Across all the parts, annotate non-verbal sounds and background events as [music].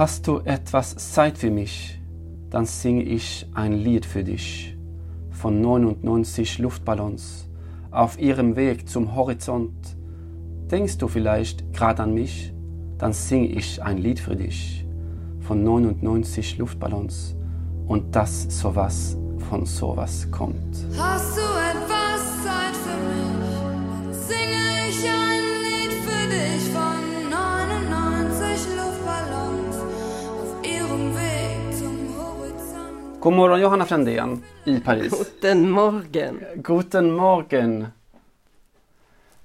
Hast du etwas Zeit für mich, dann singe ich ein Lied für dich. Von 99 Luftballons auf ihrem Weg zum Horizont. Denkst du vielleicht gerade an mich, dann singe ich ein Lied für dich. Von 99 Luftballons und dass sowas von sowas kommt. Hast du etwas Zeit für mich? Singe ich ein Lied für dich von God morgon Johanna Frändén i Paris. Guten Morgen. Guten Morgen.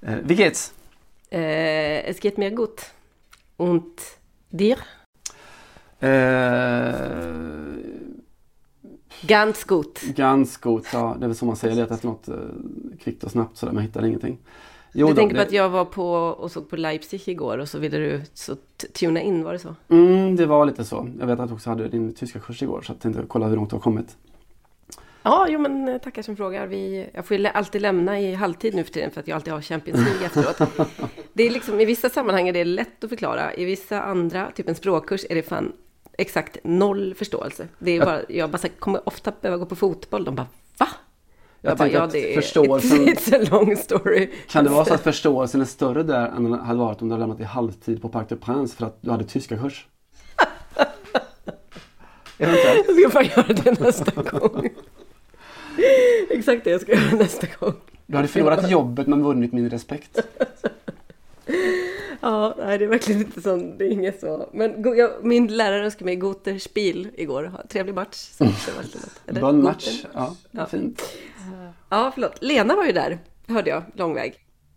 Eh, wie geht's? Äh, es geht mir gut. Und dir? Eh, Ganz gut. Ganz god, ja det är väl så man säger. Letar efter något kvickt och snabbt sådär, man hittar ingenting. Jo Du då, tänker på det, att jag var på och såg på Leipzig igår och så ville du så tuna in, var det så? mm, det var lite så. Jag vet att du också hade din tyska kurs igår så jag tänkte kolla hur långt du har kommit. Ja, jo men eh, tackar som frågar. Vi, jag får ju alltid lämna i halvtid nu för tiden för att jag alltid har Champions League [laughs] efteråt. Det är liksom, I vissa sammanhang är det lätt att förklara. I vissa andra, typ en språkkurs, är det fan exakt noll förståelse. Det är bara, jag bara, kommer ofta behöva gå på fotboll. De bara, va? Jag, Jag, ja det är, förståelsen, [laughs] it's a long story. kan det vara så att förståelsen är större där än den hade varit om du hade lämnat i halvtid på Parc des Princes för att du hade tyska kurs? [laughs] Jag ska bara göra det nästa gång. [laughs] Exakt det jag ska göra nästa gång. Du hade förlorat jobbet men vunnit min respekt. Ja, nej, det är verkligen inte så. Det är inget så. Men jag, min lärare önskade mig Goter Spiel igår. Trevlig match. Så det var? Bön match. Ja, Ja. fint. Ja, förlåt. Lena var ju där, hörde jag, lång väg.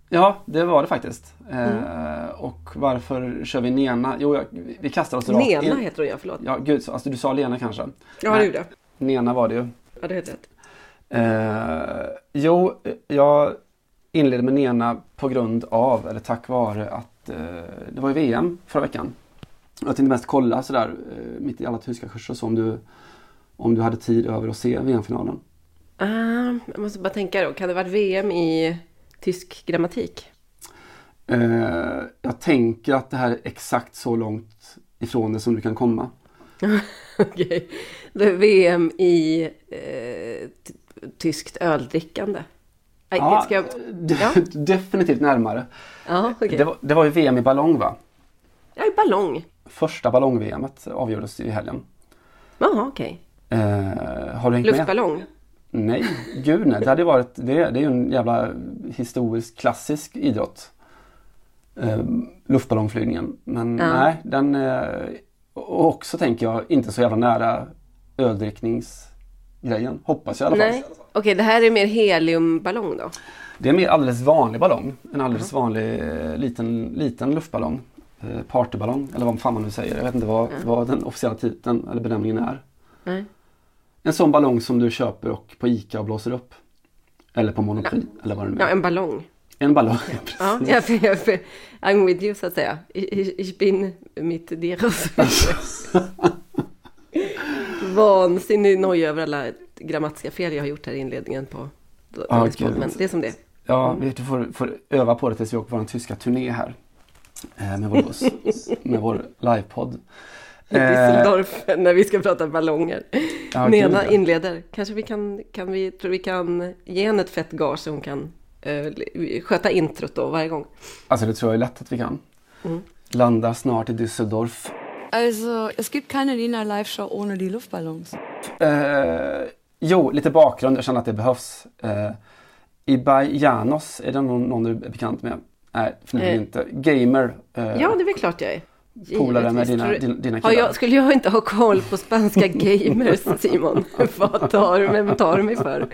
Ja, det var det faktiskt. Mm. Eh, och varför kör vi Nena? Jo, jag, vi kastar oss rakt Nena in. heter hon ja, förlåt. Ja, gud, så- alltså du sa Lena kanske? Ja, det gjorde jag. Nena var det ju. Ja, det heter rätt. Eh, jo, jag inledde med Nena på grund av, eller tack vare att eh, det var ju VM förra veckan. Jag tänkte mest kolla sådär eh, mitt i alla tyska kurser så om du, om du hade tid över att se VM-finalen. Ah, jag måste bara tänka då, kan det varit VM i tysk grammatik? Eh, jag tänker att det här är exakt så långt ifrån det som du kan komma. [laughs] Okej. Är VM i t- tyskt öldrickande. Ja, jag... Ja. [laughs] definitivt närmare. Ja, okej. Det, var, det var ju VM i ballong va? Ja, i ballong. Första ballong-VMet avgjordes i helgen. Jaha, okej. Eh, har du hängt med? Nej, gud nej. Det hade varit, det, det är ju en jävla historisk klassisk idrott. Eh, luftballongflygningen. Men Ja. nej, den är och också tänker jag inte så jävla nära öldrickningsgrejen. Hoppas jag i alla fall. Nej, okej, det här är mer heliumballong då? Det är mer alldeles vanlig ballong. En alldeles vanlig eh, liten, liten luftballong. Eh, partyballong eller vad fan man nu säger. Jag vet inte vad, vad den officiella titeln eller benämningen är. Nej. En sån ballong som du köper och på ICA och blåser upp. Eller på Monoprix eller vad det nu är. Ja, en ballong. En ballong, Ja, [laughs] precis. jag, för, jag, för, I'm with you så att säga. Ich, bin mit dir. [laughs] Vansinnig noja över alla grammatiska fel jag har gjort här i inledningen på dagens podd. Men det är som det. Ja, vi får, får öva på det tills vi åker på vår tyska turné här. Eh, med vår buss. [laughs] med vår livepodd. [laughs] Düsseldorf när vi ska prata ballonger. ja, Nena ja. inleder. Kanske vi kan, kan vi, tror vi kan ge henne ett fett gage så hon kan eh, sköta introt då varje gång. Alltså det tror jag är lätt att vi kan. Mm. Landar snart i Düsseldorf. Also, es gibt keine Lena Live-Show ohne die Luftballons. Eh, jo, lite bakgrund. Jag känner att det behövs. Eh, Ibai Janos, är det någon, någon du är bekant med? Nej, förmodligen Eh. inte. Gamer. Eh, Ja, det är väl klart jag är. Polare med dina, dina, dina killar. jag, skulle jag inte ha koll på spanska [laughs] gamers, Simon? Vad tar, vem tar du mig för?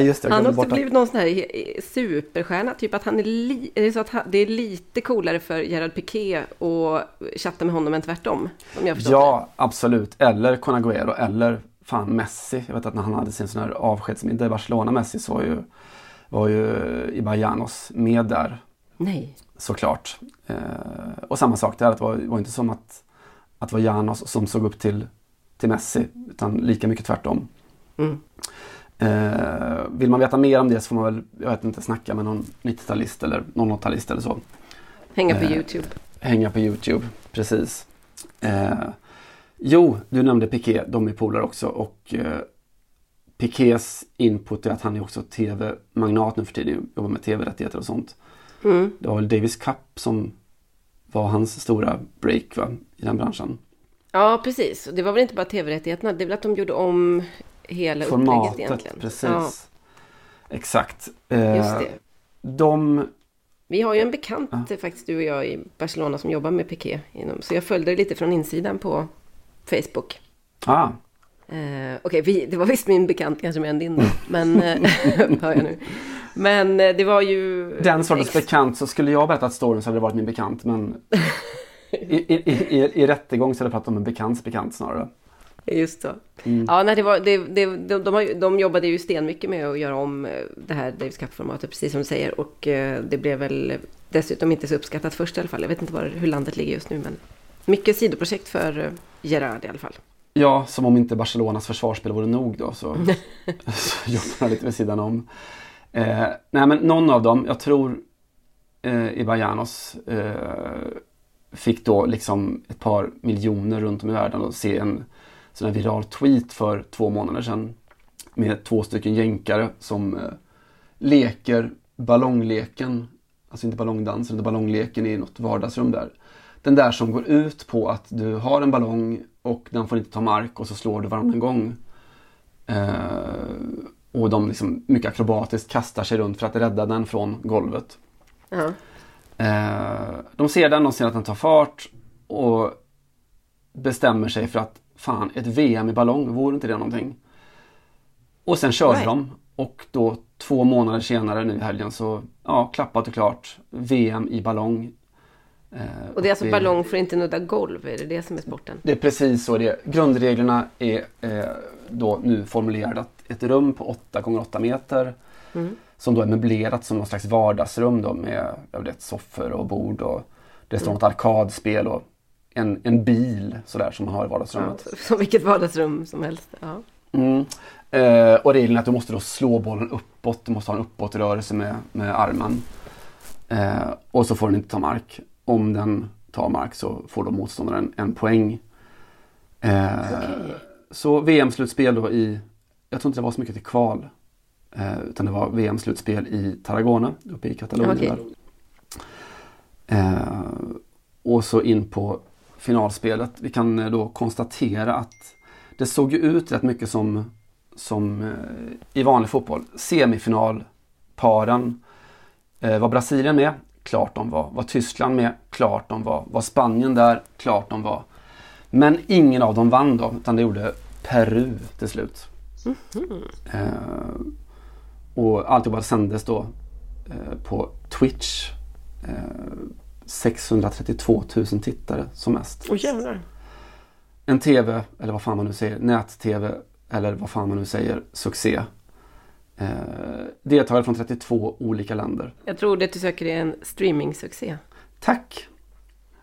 Just det, Han har också bort att- blivit någon sån här superstjärna, typ att han är, li, är det så att han, det är lite coolare för Gerard Piqué att chatta med honom än tvärtom? Om jag Ja, absolut. Eller Con Agüero eller fan Messi. Jag vet att när han hade sin sån här avskedsmiddag i Barcelona, Messi, så var ju, var ju Ibajanos med där det. Nej. Såklart. Eh, och samma sak där, att det var, var inte som att, att det var Janos som såg upp till, till Messi, utan lika mycket tvärtom. Mm. Eh, vill man veta mer om det så får man väl, jag vet inte, snacka med någon 90-talist eller 00-talist eller så. Hänga på Eh, YouTube. Hänga på Youtube, precis. Eh, jo, du nämnde Piqué, de är polare också och eh, Piqués input är att han är också tv-magnat nu för tiden, jobbar med tv-rättigheter och sånt. Mm. Det var väl Davis Cup som var hans stora break va, i den branschen. Ja, precis. Det var väl inte bara tv-rättigheterna, det är väl att de gjorde om hela upplägget Formatet, egentligen. precis. Ja, Exakt. Eh, just det. De, Vi har ju en bekant eh, faktiskt, du och jag, i Barcelona som jobbar med Piqué. Inom, så jag följde det lite från insidan på Facebook. ah, Eh, Okej, vi- det var visst min bekant kanske mer än din men eh, [laughs] hör jag nu. Men eh, det var ju... den sortens bekant så skulle jag berättat storyn så hade det varit min bekant men i, i, i, i, rättegång så hade jag pratat om en bekants bekant snarare. Just så. Mm. Ja, nej, det var, det, det, de, de, har, de jobbade ju stenmycket med att göra om eh, det här Davis Cup-formatet, precis som du säger. Och eh, det blev väl dessutom inte så uppskattat först i alla fall. Jag vet inte var, hur landet ligger just nu, men mycket sidoprojekt för Gerard i alla fall. Ja, som om inte Barcelonas försvarsspel vore nog då så, [laughs] så jobbar jag lite vid sidan om. Eh, nej men någon av dem, jag tror eh, Ibajanos eh, fick då liksom ett par miljoner runt om i världen och se en sån här viral tweet för två månader sedan med två stycken jänkare som eh, leker ballongleken, alltså inte ballongdansen, utan ballongleken i något vardagsrum där. Den där som går ut på att du har en ballong och den får inte ta mark och så slår du varannan gång. Eh, och de liksom mycket akrobatiskt kastar sig runt för att rädda den från golvet. Ja. Eh, de ser den, de ser att den tar fart och bestämmer sig för att fan, ett VM i ballong, vore inte det någonting? Och sen körde Nej. de och då två månader senare nu i helgen så, ja, klappat och klart, VM i ballong. Eh, Och det är alltså det- ballong får inte nudda golv, är det det som är sporten? det är precis så det är. Grundreglerna är eh, då nu formulerade att ett rum på 8 x 8 meter Mm. som då är möblerat som någon slags vardagsrum då med jag vet, soffor och bord och det står något arkadspel och en, en bil sådär som man har i Ja, vardagsrummet. som vilket vardagsrum som helst. Ja. Mm. Eh, och regeln är att du måste då slå bollen uppåt, du måste ha en uppåtrörelse med, med armen. Eh, och så får den inte ta mark. Om den tar mark så får då motståndaren en poäng. Eh, Så VM-slutspel då i, jag tror inte det var så mycket till kval. Eh, utan det var VM-slutspel i Tarragona uppe i Katalonien. Där. Eh, och så in på finalspelet. Vi kan eh, då konstatera att det såg ju ut rätt mycket som, som eh, i vanlig fotboll. Semifinalparen. Eh, var Brasilien med? Klart de var. Var Tyskland med? Klart de var. Var Spanien där? Klart de var. Men ingen av dem vann då, utan det gjorde Peru till slut. Eh, och alltihopa sändes då eh, på Twitch. Eh, 632 000 tittare som mest. Åh jävlar. En TV, eller vad fan man nu säger, nät-TV eller vad fan man nu säger, succé. Eh, deltagare från 32 olika länder. Jag tror det du söker är en streamingsuccé. Tack!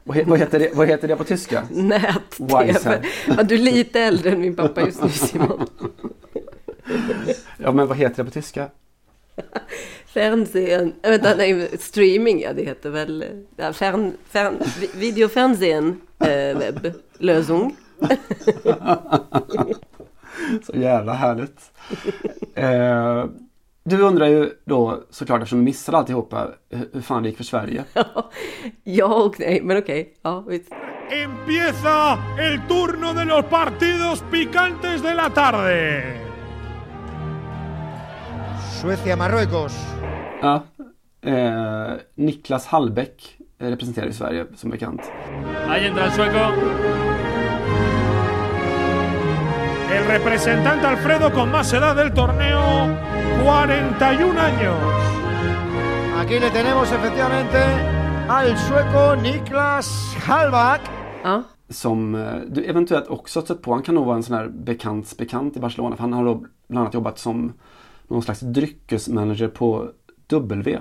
Vad, he- vad, heter det, vad heter det på tyska? Nät-tv. Ja, du är lite äldre än min pappa just nu Simon. Ja men vad heter det på tyska? Fernsehen, äh, vänta, nej, streaming, ja det heter väl ja, fern, fern, vi- videofernsehen, eh, webblösung. [laughs] Så jävla härligt. Eh, du undrar ju då såklart eftersom du missade alltihopa hur hur fan det gick för Sverige. [laughs] Ja och nej, men okej. Ja, visst. Empieza el turno de los partidos picantes de la tarde. Suecia-Marruecos. Ja. Eh, Niklas Hallbäck representerar ju Sverige som bekant. Ahí entra el sueco. El representante Alfredo con más edad del torneo, 41 años. Aquí le tenemos efectivamente al sueco Niklas Hallback. Ja. Som eh, du eventuellt också stött på. Han kan nog vara en sån här bekants bekant i Barcelona. För han har då bland annat jobbat som någon slags dryckesmanager på W.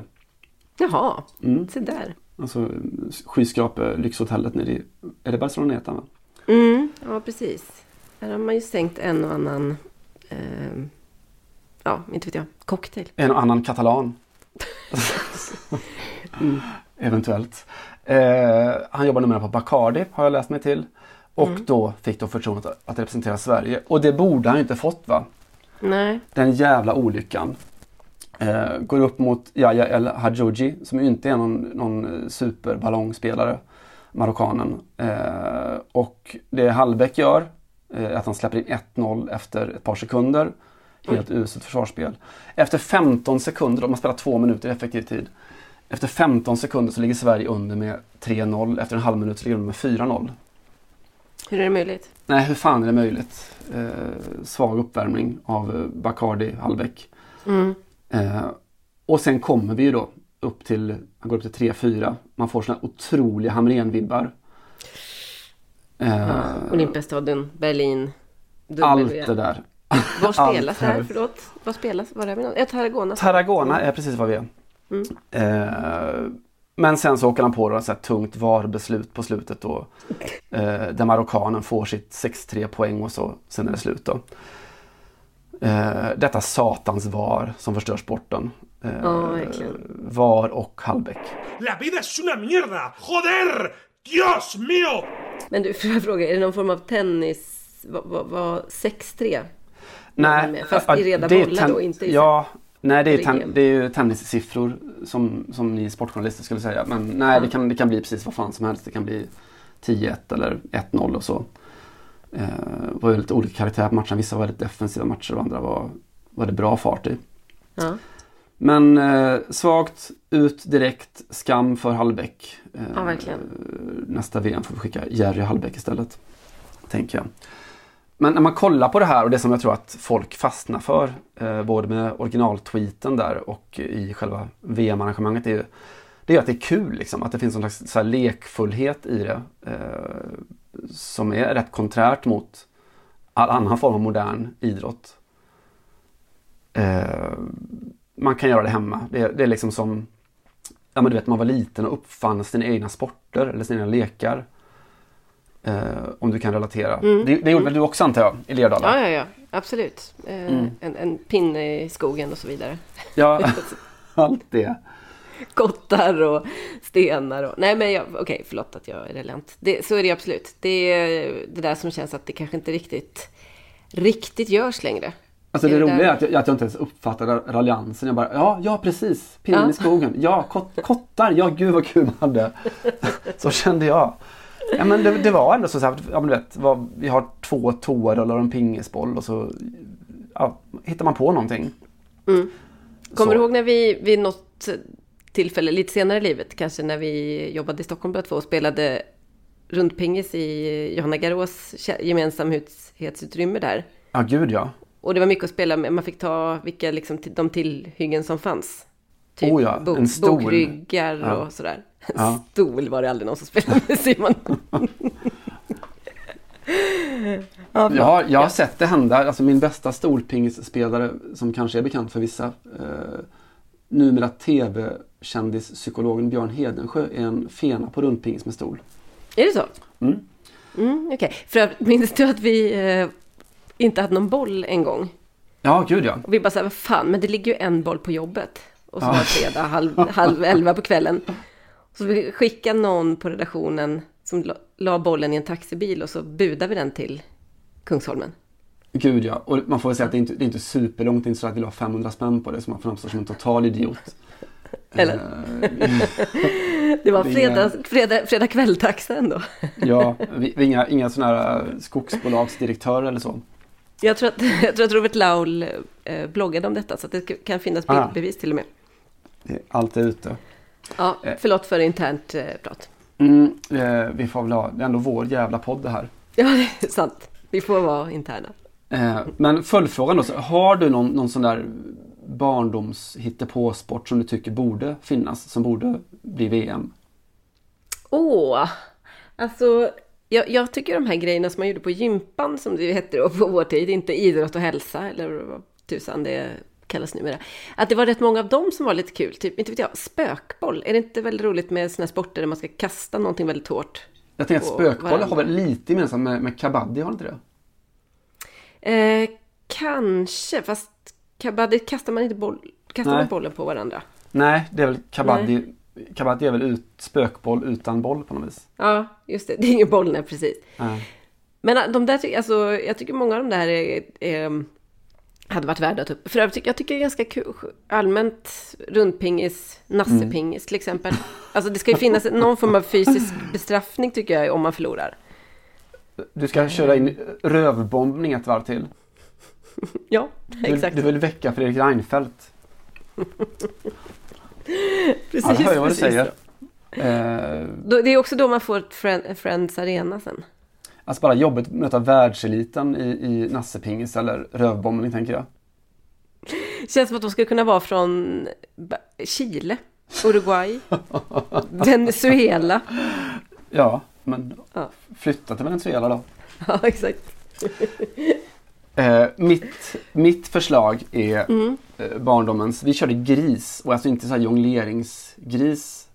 Jaha, Mm. se där. Alltså skyskrape lyxhotellet nere i, är det Barcelona heter va? Mm, ja, precis. Här har man ju sänkt en och annan, eh, ja, inte vet jag, cocktail. En och annan katalan. [laughs] Eventuellt. Eh, han jobbar numera på Bacardi har jag läst mig till. Och då fick då förtroendet att, representera Sverige. Och det borde han ju inte fått va? Nej, Den jävla olyckan. Eh, går upp mot Yahya El Hadjouji som inte är någon, någon superballongspelare. Marockanen. Eh, och det Hallbäck gör eh, att han släpper in 1-0 efter ett par sekunder. Helt uselt försvarsspel. Efter 15 sekunder, om man spelar två minuter i effektiv tid. Efter 15 sekunder så ligger Sverige under med 3-0. Efter en halv minut så ligger de med 4-0. hur är det möjligt? Nej, hur fan är det möjligt? Eh, svag uppvärmning av eh, Bacardi Hallbäck. Mm. Eh, och sen kommer vi ju då upp till, han går upp till 3-4. Man får såna otroliga Hamrén-vibbar. Eh, Olympiastadion, Berlin, W. allt det där. [laughs] Var spelas det här? här. Förlåt? Var spelas? Var är vi någonstans? Ja, Tarragona. Tarragona är precis vad vi är. Mm. Eh, men sen så åker han på då, så här tungt VAR-beslut på slutet då. Eh, där marockanen får sitt 6-3 poäng och så, sen är det slut då. Eh, detta satans VAR som förstör sporten. Eh, Ja, verkligen. VAR och Hallbäck. La vida es una mierda. Joder. Dios mío. Men du, [laughs] får jag fråga, är det någon form av tennis? Vad, vad, vad 6-3? Nej, fast i reda bollar då, inte i Ja, nej det är, ten- det är ju tennissiffror som, som ni sportjournalister skulle säga. Men nej, det, kan, det kan bli precis vad fan som helst. Det kan bli 10-1 eller 1-0 och så. Eh, det var ju lite olika karaktär på matcherna. Vissa var väldigt defensiva matcher och andra var, var det bra fart i. Ja. Men eh, svagt, ut direkt, skam för Hallbäck. Eh, Ja, verkligen. Nästa VM får vi skicka Jerry Hallbäck istället. Tänker jag. Men när man kollar på det här och det som jag tror att folk fastnar för, eh, både med originaltweeten där och i själva VM-arrangemanget, är ju, det är att det är kul liksom. Att det finns en slags lekfullhet i det. Eh, som är rätt konträrt mot all annan form av modern idrott. Man kan göra det hemma. Det, det är liksom som, ja men du vet man var liten och uppfann sina egna sporter eller sina lekar. Eh, om du kan relatera. Det, det gjorde väl du också antar jag, i Lerdala? ja, ja, ja, absolut. Eh, Mm. en, en pinne i skogen och så vidare. Ja, [laughs] allt det. Kottar och stenar och... Nej men jag, okej, förlåt att jag är relent. Det, så är det absolut. Det är det där som känns att det kanske inte riktigt, riktigt görs längre. Alltså det roliga är att jag, att jag inte ens uppfattade raljansen. Jag bara, ja, ja precis, pinnen Ja. i skogen. Ja, kot, kottar, ja gud vad kul man hade. [laughs] så kände jag. Ja men det, det var ändå så att, ja men du vet, vad, vi har två toarullar och en pingisboll och så ja, hittar man på någonting. Mm. Kommer Så. du ihåg när vi vid något tillfälle, lite senare i livet, kanske när vi jobbade i Stockholm båda två och spelade rundpingis i Johanna Garås gemensamhetsutrymme där. Ja gud ja. Och det var mycket att spela med, man fick ta vilka liksom, de tillhyggen som fanns. Typ Oh ja, en stol. bokryggar Ja. och sådär. En Ja. stol var det aldrig någon som spelade med Simon. ja, Jag har, jag har sett det hända. Alltså min bästa stolpingisspelare som kanske är bekant för vissa. Eh, numera tv-kändispsykologen Björn Hedensjö är en fena på rundpingis med stol. Är det så? Mm. Mm, Okej, för att- minns du att vi eh, inte hade någon boll en gång? Ja, gud ja. Och vi bara så här, vad fan, men det ligger ju en boll på jobbet. Och så Ja. var det fredag halv, [laughs] halv elva på kvällen. Så vi skickade någon på redaktionen som la, la bollen i en taxibil och så budade vi den till Kungsholmen. Gud ja. Och man får väl säga att det är inte det är inte superlångt. Det är inte så att vi la 500 spänn på det så man framstår som en total idiot. Eller? Eh, [laughs] Det var fredag, fredag, fredag kväll-taxa ändå. ja, [laughs] vi, vi är inga, inga sådana här skogsbolagsdirektörer eller så. Jag tror att, [laughs] jag tror att Robert Laul eh, bloggade om detta så att det kan finnas Ah. bildbevis till och med. Allt är ute. Ja, förlåt för internt eh, prat. Mm, eh, vi får väl ha, det är ändå vår jävla podd det här. Ja, det är sant. Vi får vara interna. Eh, men följdfrågan då, har du någon, någon sån där barndoms hittepåsport som du tycker borde finnas, som borde bli VM? Åh, alltså jag, jag tycker de här grejerna som man gjorde på gympan som det hette då på vår tid, inte idrott och hälsa eller vad tusan det kallas numera. Att det var rätt många av dem som var lite kul, typ, inte vet jag, spökboll. Är det inte väldigt roligt med sådana sporter där man ska kasta någonting väldigt hårt? Jag tänker att spökboll varandra? har väl lite gemensamt med, med kabaddi, har inte det? Eh, kanske, fast kabaddi kastar man inte boll, kastar man bollen på varandra? Nej, det är väl kabaddi. Kabaddi är väl ut, spökboll utan boll på något vis. Ja, just det. [laughs] Det är ingen boll, nej precis. Nej. Men äh, de där, alltså, jag tycker många av de där är, är, hade varit värda att upp. För övrigt, jag tycker det är ganska kul, allmänt rundpingis, nassepingis till exempel. Alltså det ska ju [laughs] finnas någon form av fysisk bestraffning tycker jag om man förlorar. Du ska köra in rövbombning ett varv till. [laughs] Ja, Du, exakt. du vill väcka Fredrik Reinfeldt. [laughs] precis, Ja, jag hör ju vad du säger. Eh, det är också då man får ett friend, Friends Arena sen. alltså bara jobbigt att möta världseliten i, i nassepingis eller rövbombning tänker jag. [laughs] Känns som att de skulle kunna vara från Chile, Uruguay, [laughs] Venezuela. Ja, men Ja. flytta till Venezuela då. Ja, exakt. Eh, mitt, mitt förslag är Mm. Eh, barndomens, vi körde gris och alltså inte så här jongleringsgris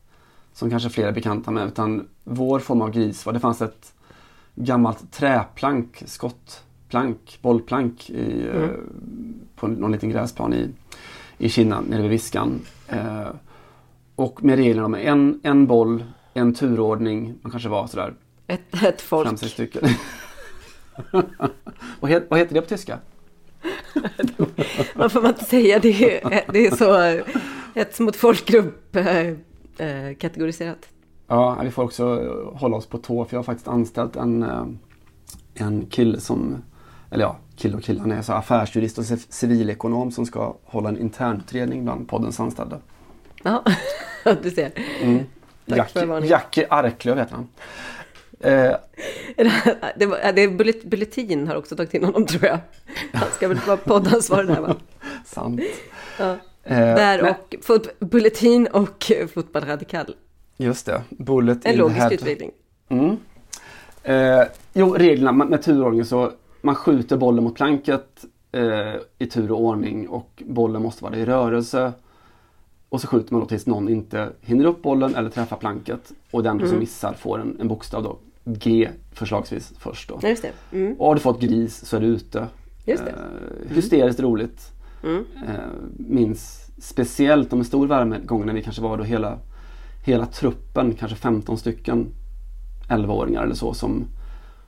som kanske fler är bekanta med utan vår form av gris var det fanns ett gammalt träplank, skottplank, bollplank i, eh, på någon liten gräsplan i, i Kina nere vid Viskan. Eh, och med reglerna om en, en boll, en turordning, man kanske var sådär Ett, ett folk. fem, sex stycken. [laughs] vad, het, vad heter det på tyska? [laughs] Vad får man inte säga? Det är, det är så hets mot folkgrupp eh, eh, kategoriserat. Ja, vi får också hålla oss på tå för jag har faktiskt anställt en, eh, en kille som, eller ja, kille och kille, han är så affärsjurist och civ- civilekonom som ska hålla en internutredning bland poddens anställda. Ja, [laughs] du ser. Jackie, varningen. Jackie Arklöv heter han. Eh, [laughs] Det, var, det är bullet, Bulletin har också tagit in honom tror jag. Han ska väl vara poddansvarig där va? [laughs] sant. Ja. Eh, Där men- och fot, Bulletin och [laughs] Fotboll Radikal. Just det, Bullet En logisk head. utveckling. Mm. Eh, jo, reglerna med, med turordningen så man skjuter bollen mot planket eh, i tur och ordning och bollen måste vara i rörelse. Och så skjuter man då tills någon inte hinner upp bollen eller träffar planket. Och den Mm. som missar får en, en bokstav då. G förslagsvis först då. Just det. Mm. Och har du fått gris så är du ute. Just det. Eh, hysteriskt roligt. Mm. Eh, minns speciellt om en stor värmegång när vi kanske var då hela, hela truppen, kanske 15 stycken 11-åringar eller så som,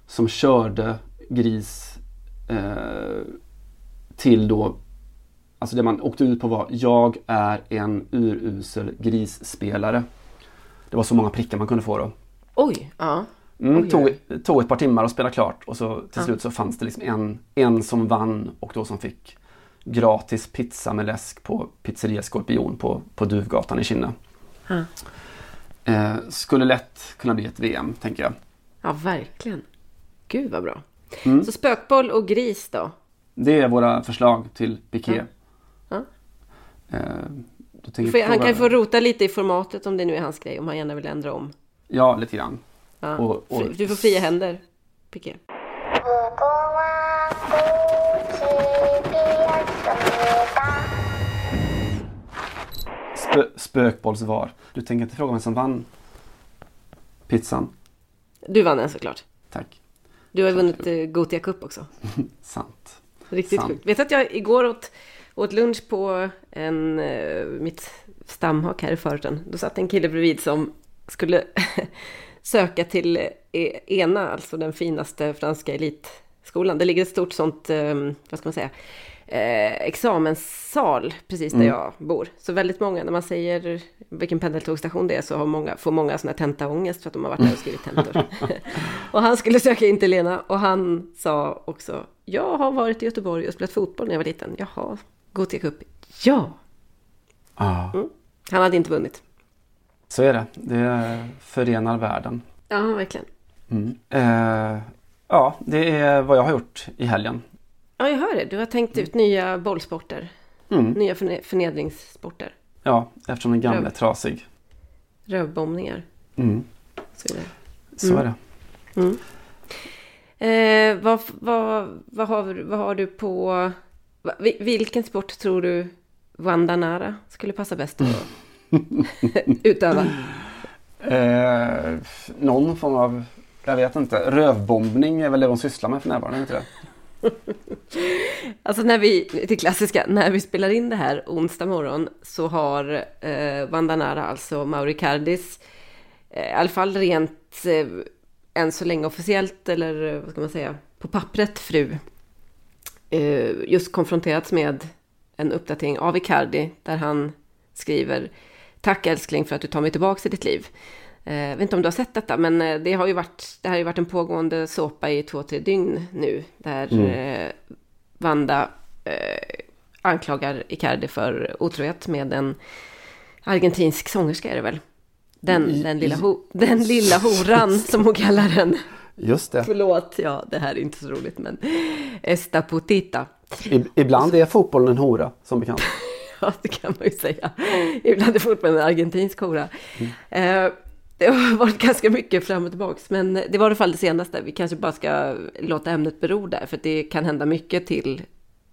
som körde gris eh, till då Alltså det man åkte ut på var Jag är en urusel grisspelare. Det var så många prickar man kunde få då. Oj, ja. Mm, tog, tog ett par timmar att spela klart och så till slut så fanns det liksom en, en som vann och då som fick gratis pizza med läsk på pizzeria Skorpion på, på Duvgatan i Kinna. Ja. Eh, skulle lätt kunna bli ett VM, tänker jag. Ja, verkligen. Gud vad bra. Mm. Så spökboll och gris då? Det är våra förslag till Piqué. Ja. Eh, han kan ju få rota lite i formatet om det nu är hans grej, om han gärna vill ändra om. Ja, lite grann. Ja. Och- och- Du får fria händer, Piqué. Spö, spökbollsvar. Du tänker inte fråga vem som vann pizzan? Du vann den såklart. Tack. Du har ju vunnit eh, Gothia Cup också. [laughs] Sant. Riktigt Sant. sjukt. Vet att jag igår åt, åt lunch på en, eh, mitt stamhak här i förorten. Då satt en kille bredvid som skulle [laughs] söka till eh, ENA, alltså den finaste franska elitskolan. Det ligger ett stort sånt, eh, vad ska man säga, eh, examenssal precis där Mm. jag bor. Så väldigt många, när man säger vilken pendeltågstation det är så har många, får många sådana här tentaångest för att de har varit där och skrivit tentor. [laughs] och han skulle söka in till Lena och han sa också, jag har varit i Göteborg och spelat fotboll när jag var liten. Jaha, Gothia Cup. Ja! Ah. Mm. Han hade inte vunnit. Så är det. Det förenar världen. Ja, verkligen. Mm. Eh, ja, det är vad jag har gjort i helgen. Ja, jag hör det. Du har tänkt ut nya bollsporter. Mm. Nya förne- förnedringssporter. Ja, eftersom den gamla är trasig. Rövbombningar. Mm. Så är det. Så Mm. är det. Mm. Eh, vad, vad, vad, har, vad har du på... Vilken sport tror du Wanda Nara skulle passa bäst att [laughs] utöva? Eh, någon form av, jag vet inte, rövbombning är väl det de sysslar med för närvarande, inte det? [laughs] Alltså när vi, till klassiska, när vi spelar in det här onsdag morgon så har eh, Wanda Nara, alltså Mauri Cardis, eh, i alla fall rent eh, än så länge officiellt eller eh, vad ska man säga, på pappret fru, eh, just konfronterats med en uppdatering av Icardi där han skriver Tack älskling för att du tar mig tillbaka i ditt liv. Eh, Jag vet inte om du har sett detta, men eh, det har ju varit, det här har ju varit en pågående såpa i två, tre dygn nu. Där Mm. eh, Vanda eh, anklagar Icardi för otrohet med en argentinsk sångerska är det väl? Den, den, lilla, ho, den lilla horan [laughs] som hon kallar den. Just det. Förlåt, ja det här är inte så roligt men Esta putita. I, ibland är fotbollen en hora, som bekant. [laughs] Ja, [laughs] det kan man ju säga. Ibland är fotbollen en argentinsk hora. Eh, det har varit ganska mycket fram och tillbaks, men det var i alla fall det senaste. Vi kanske bara ska låta ämnet bero där, för det kan hända mycket till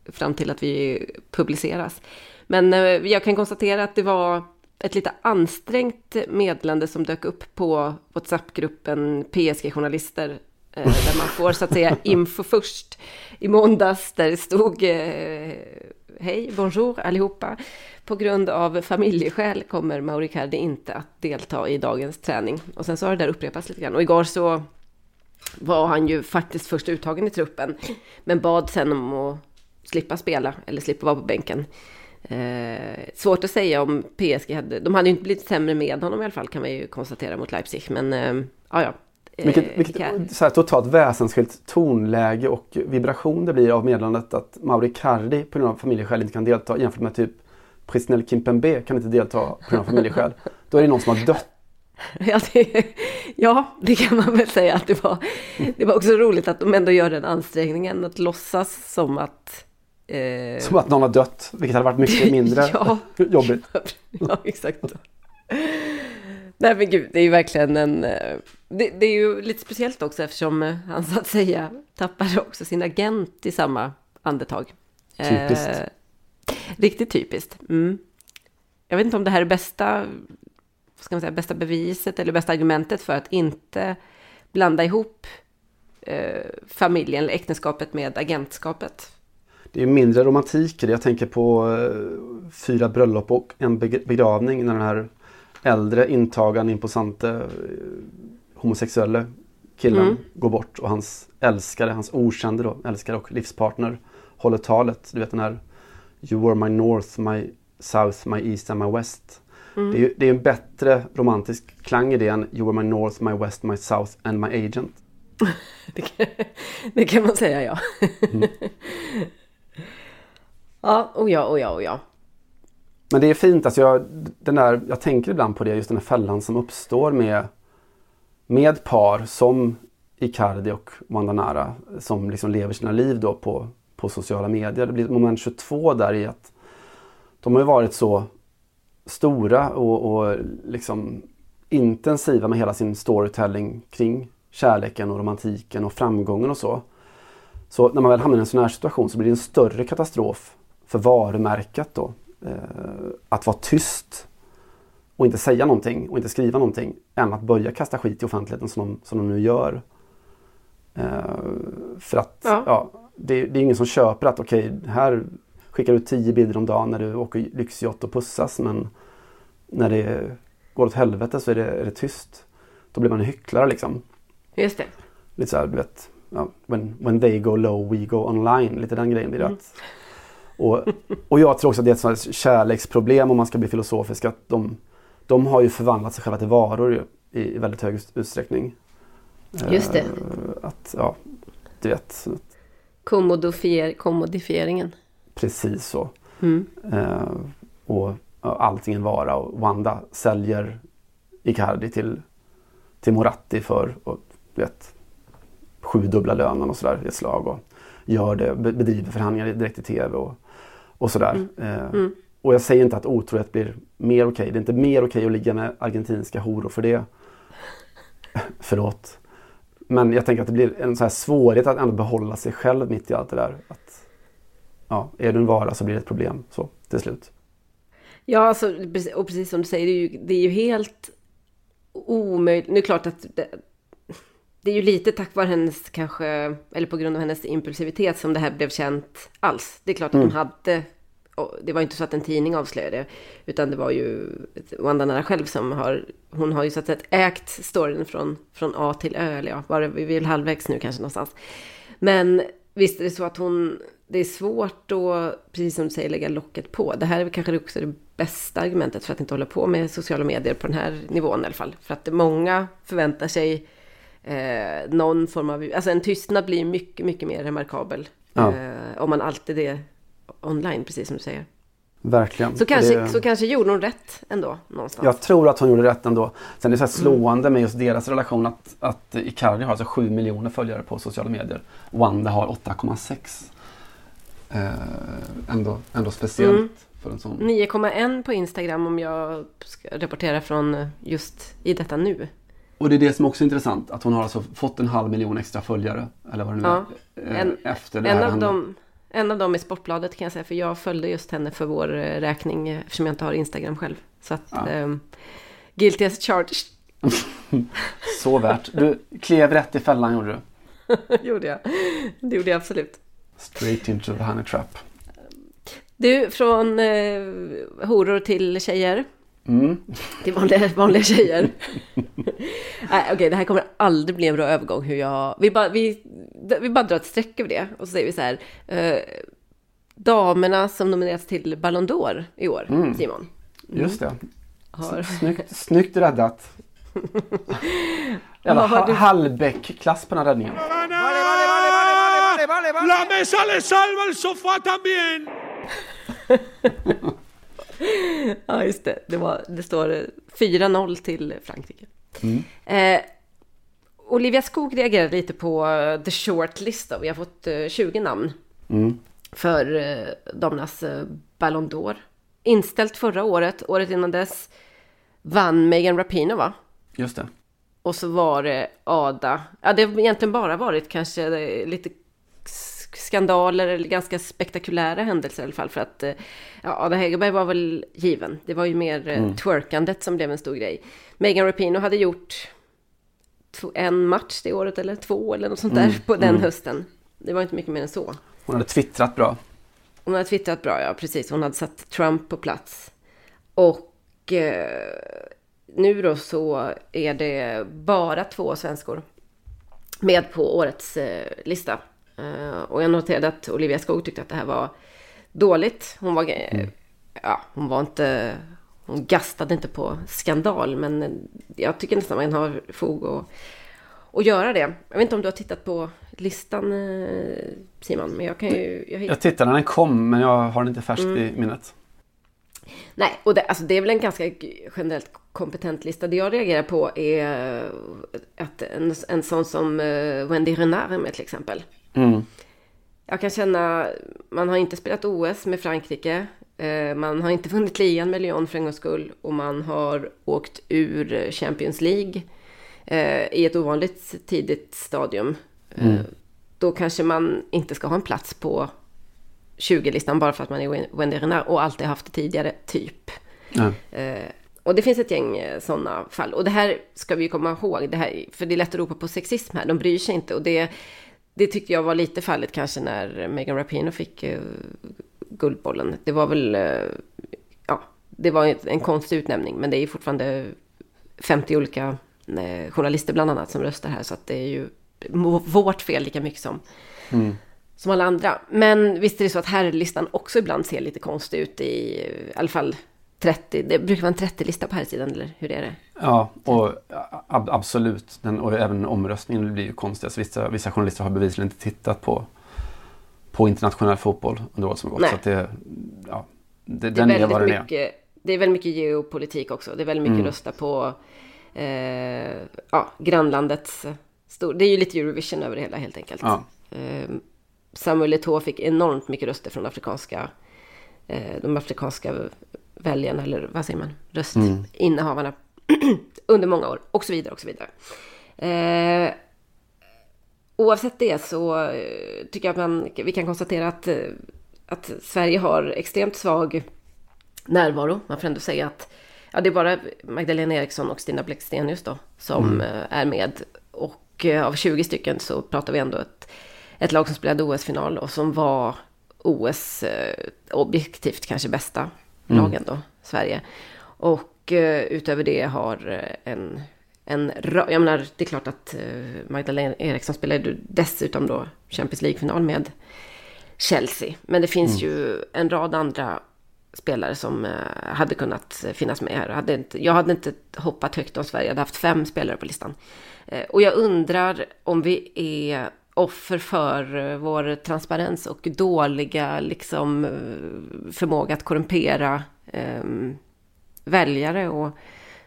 fram till att vi publiceras. Men eh, jag kan konstatera att det var ett lite ansträngt meddelande som dök upp på WhatsApp-gruppen PSG-journalister eh, där man får så att säga [laughs] info först i måndags där det stod Hej, bonjour allihopa. På grund av familjeskäl kommer Mauri Cardi inte att delta i dagens träning. Och sen så har det där upprepats lite grann. Och igår så var han ju faktiskt först uttagen i truppen. Men bad sen om att slippa spela eller slippa vara på bänken. Eh, svårt att säga om PSG hade... De hade ju inte blivit sämre med honom i alla fall kan man ju konstatera mot Leipzig. Men eh, ja, ja. Eh, Vilket, vilket så här, totalt väsensskilt tonläge och vibration det blir av meddelandet att Mauri Cardi på grund av familjeskäl inte kan delta jämfört med typ Prisnel Kimpembe kan inte delta på grund av familjeskäl. [laughs] Då är det någon som har dött. Ja det, ja, det kan man väl säga att det var. Det var också roligt att de ändå gör den ansträngningen att låtsas som att... Eh, Som att någon har dött, vilket hade varit mycket [laughs] mindre Ja. [laughs] jobbigt. ja, exakt. Nej men gud, det är ju verkligen en... Det, det är ju lite speciellt också eftersom eh, han så att säga tappade också sin agent i samma andetag. Typiskt. Eh, riktigt typiskt. Mm. Jag vet inte om det här är bästa, ska man säga, bästa beviset eller bästa argumentet för att inte blanda ihop eh, familjen eller äktenskapet med agentskapet. Det är mindre romantik. Jag tänker på eh, fyra bröllop och en beg- begravning när den här äldre intagan, imposante, eh, homosexuella killen Mm. går bort och hans älskare, hans okände då, älskare och livspartner håller talet. Du vet den här You were my north, my south, my east and my west. Mm. Det är ju det är en bättre romantisk klang i det än You were my north, my west, my south and my agent. [laughs] Det kan, det kan man säga, ja. [laughs] ja, och ja, och ja, och ja. Men det är fint, alltså jag, den där, jag tänker ibland på det, just den här fällan som uppstår med, med par som Icardi och Mandanara som liksom lever sina liv då på, på sociala medier. Det blir ett moment 22 där i att de har ju varit så stora och, och liksom intensiva med hela sin storytelling kring kärleken och romantiken och framgången och så. Så när man väl hamnar i en sån här situation så blir det en större katastrof för varumärket då. Eh, att vara tyst och inte säga någonting och inte skriva någonting än att börja kasta skit i offentligheten som de, som de nu gör. Eh, för att Ja. ja. det, det är ingen som köper att okej, här skickar du tio bilder om dagen när du åker lyxyacht och pussas men när det går åt helvete så är det, är det tyst. Då blir man en hycklare liksom. Just det. Lite så här, du vet, ja, when, when they go low we go online. Lite den grejen blir det. att- Och, och jag tror också att det är ett kärleksproblem om man ska bli filosofisk. Att de, de har ju förvandlat sig själva till varor ju, i, väldigt hög ut- utsträckning. Just det. Eh, Att, ja, du vet, Kommodifier, kommodifieringen. precis så. Mm. Eh, och allting en vara och Wanda säljer Icardi till, till Moratti för och, du vet, sjudubbla lönen och sådär i ett slag. Och gör det, be- bedriver förhandlingar direkt i tv och, och sådär. Eh, Och jag säger inte att otrohet blir mer okej. Det är inte mer okej att ligga med argentinska horor för det. [laughs] Förlåt. Men jag tänker att det blir en så här svårighet att ändå behålla sig själv mitt i allt det där. Att, ja, är du en vara så blir det ett problem så till slut. Ja, alltså, och precis som du säger, det är ju, det är ju helt omöjligt. Nu är det klart att det, det är ju lite tack vare hennes kanske, eller på grund av hennes impulsivitet som det här blev känt alls. Det är klart att hon hade, och det var inte så att en tidning avslöjade det, utan det var ju Wanda Nara själv som har, hon har ju så att säga ägt storyn från, från A till Ö, eller ja, bara, vi är väl halvvägs nu kanske någonstans. Men visst är det så att hon, det är svårt att, precis som du säger, lägga locket på. Det här är väl kanske också det bästa argumentet för att inte hålla på med sociala medier på den här nivån i alla fall. För att många förväntar sig eh, någon form av, alltså en tystnad blir mycket, mycket mer remarkabel. Ja. Eh, om man alltid är online, precis som du säger. Verkligen. Så kanske, Det- så kanske gjorde hon rätt ändå, någonstans. Jag tror att hon gjorde rätt ändå. Sen är det så här slående med just deras relation att, att Icardi har alltså 7 miljoner följare på sociala medier. Wanda har 8,6. Eh, ändå, ändå speciellt Mm. för en sån. 9,1 på Instagram om jag ska rapportera från just i detta nu. Och det är det som också är intressant. Att hon har alltså fått en halv miljon extra följare. Eller vad det nu Ja. är. eh, En- efter det En här av. en av dem är Sportbladet kan jag säga, för jag följde just henne för vår eh, räkning eftersom jag inte har Instagram själv. Så att, Ja. ehm, guilty as charged, [laughs] Så värt. Du klev rätt i fällan gjorde du. [laughs] gjorde jag. Det gjorde jag absolut. Straight into the honey trap. Du, från eh, horor till tjejer. Mm. [laughs] Till vanliga, vanliga tjejer. [laughs] Nej, Okej, det här kommer aldrig bli en bra övergång hur jag... Vi bara, vi, vi bara drar ett streck över det och så säger vi så här. Eh, damerna som nominerats till Ballon d'Or i år, Mm. Simon. Just det. Har, Snyggt, snyggt räddat. [laughs] Har ha, du- Hallbäck-klass på den här räddningen. La mesa le salva el sofá también. [laughs] ja, just det. Det, var, det står eh, 4-0 till Frankrike. Eh, Olivia Skog reagerade lite på eh, the short list. Då. Vi har fått eh, 20 namn Mm. för eh, damernas eh, Ballon d'Or. Inställt förra året. Året innan dess vann Megan Rapinoe, va? Just det. Och så var det Ada. Ja, det har egentligen bara varit kanske eh, lite skandaler eller ganska spektakulära händelser i alla fall. För att eh, ja, Ada Hegerberg var väl given. Det var ju mer mm. twerkandet som blev en stor grej. Megan Rapinoe hade gjort en match det året eller två eller något sånt där på den hösten. Det var inte mycket mer än så. Hon hade twittrat bra. Hon hade twittrat bra, ja precis. Hon hade satt Trump på plats. Och eh, nu då så är det bara två svenskor med på årets eh, lista. Eh, och jag noterade att Olivia Skog tyckte att det här var dåligt. Hon var, eh, ja, hon var inte, hon gastade inte på skandal, men jag tycker nästan man har fog att, att göra det. Jag vet inte om du har tittat på listan eh, Simon, men jag kan ju... Jag Jag tittade när den kom men jag har den inte färskt Mm. i minnet. Nej, och det, alltså det är väl en ganska generellt kompetent lista. Det jag reagerar på är att en, en sån som Wendy Renard med till exempel. Mm. Jag kan känna, man har inte spelat OS med Frankrike. eh, Man har inte vunnit ligan med Lyon för en gångs skull. Och man har åkt ur Champions League eh, i ett ovanligt tidigt stadium. Eh, Då kanske man inte ska ha en plats på 20-listan bara för att man är Wendy Renard och alltid haft det tidigare, typ. Eh, och det finns ett gäng sådana fall. Och det här ska vi komma ihåg, det här, för det är lätt att ropa på sexism här, de bryr sig inte. Och det, det tyckte jag var lite fallet kanske när Megan Rapinoe fick eh, Guldbollen. Det var väl, eh, ja, det var en konstig utnämning, men det är ju fortfarande 50 olika eh, journalister bland annat som röstar här, så att det är ju vårt fel lika mycket som som alla andra. Men visst är det så att herrlistan också ibland ser lite konstig ut i, i alla fall 30. Det brukar vara en 30-lista på här sidan eller hur är det? Ja, och ab- absolut. Den, och även omröstningen blir ju konstig. Alltså, vissa, vissa journalister har bevisligen inte tittat på, på internationell fotboll under året som gått. Nej. Så det, ja, det, Det är, den är vad väldigt den är. mycket, det är väldigt mycket geopolitik också. Det är väldigt mycket Mm. rösta på eh, ja, grannlandets stor... Det är ju lite Eurovision över det hela helt enkelt. Ja. Eh, Samuel Eto'o fick enormt mycket röster från afrikanska, eh, de afrikanska väljarna, eller vad säger man, röstinnehavarna [clears throat] under många år och så vidare och så vidare. Eh, oavsett det så eh, tycker jag att man, vi kan konstatera att, eh, att Sverige har extremt svag närvaro. Man får ändå säga att ja, det är bara Magdalena Eriksson och Stina Blackstenius då som eh, är med. Och av 20 stycken så pratar vi ändå ett, ett lag som spelade OS-final och som var OS objektivt kanske bästa lagen då, Sverige. Och eh, utöver det har eh, en, en jag menar, det är klart att eh, Magdalena Eriksson spelade ju dessutom då Champions League-final med Chelsea. Men det finns ju en rad andra spelare som eh, hade kunnat finnas med här. Hade inte, jag hade inte hoppat högt om Sverige hade haft fem spelare på listan. Eh, och jag undrar om vi är offer för eh, vår transparens och dåliga liksom, eh, förmåga att korrumpera eh, väljare och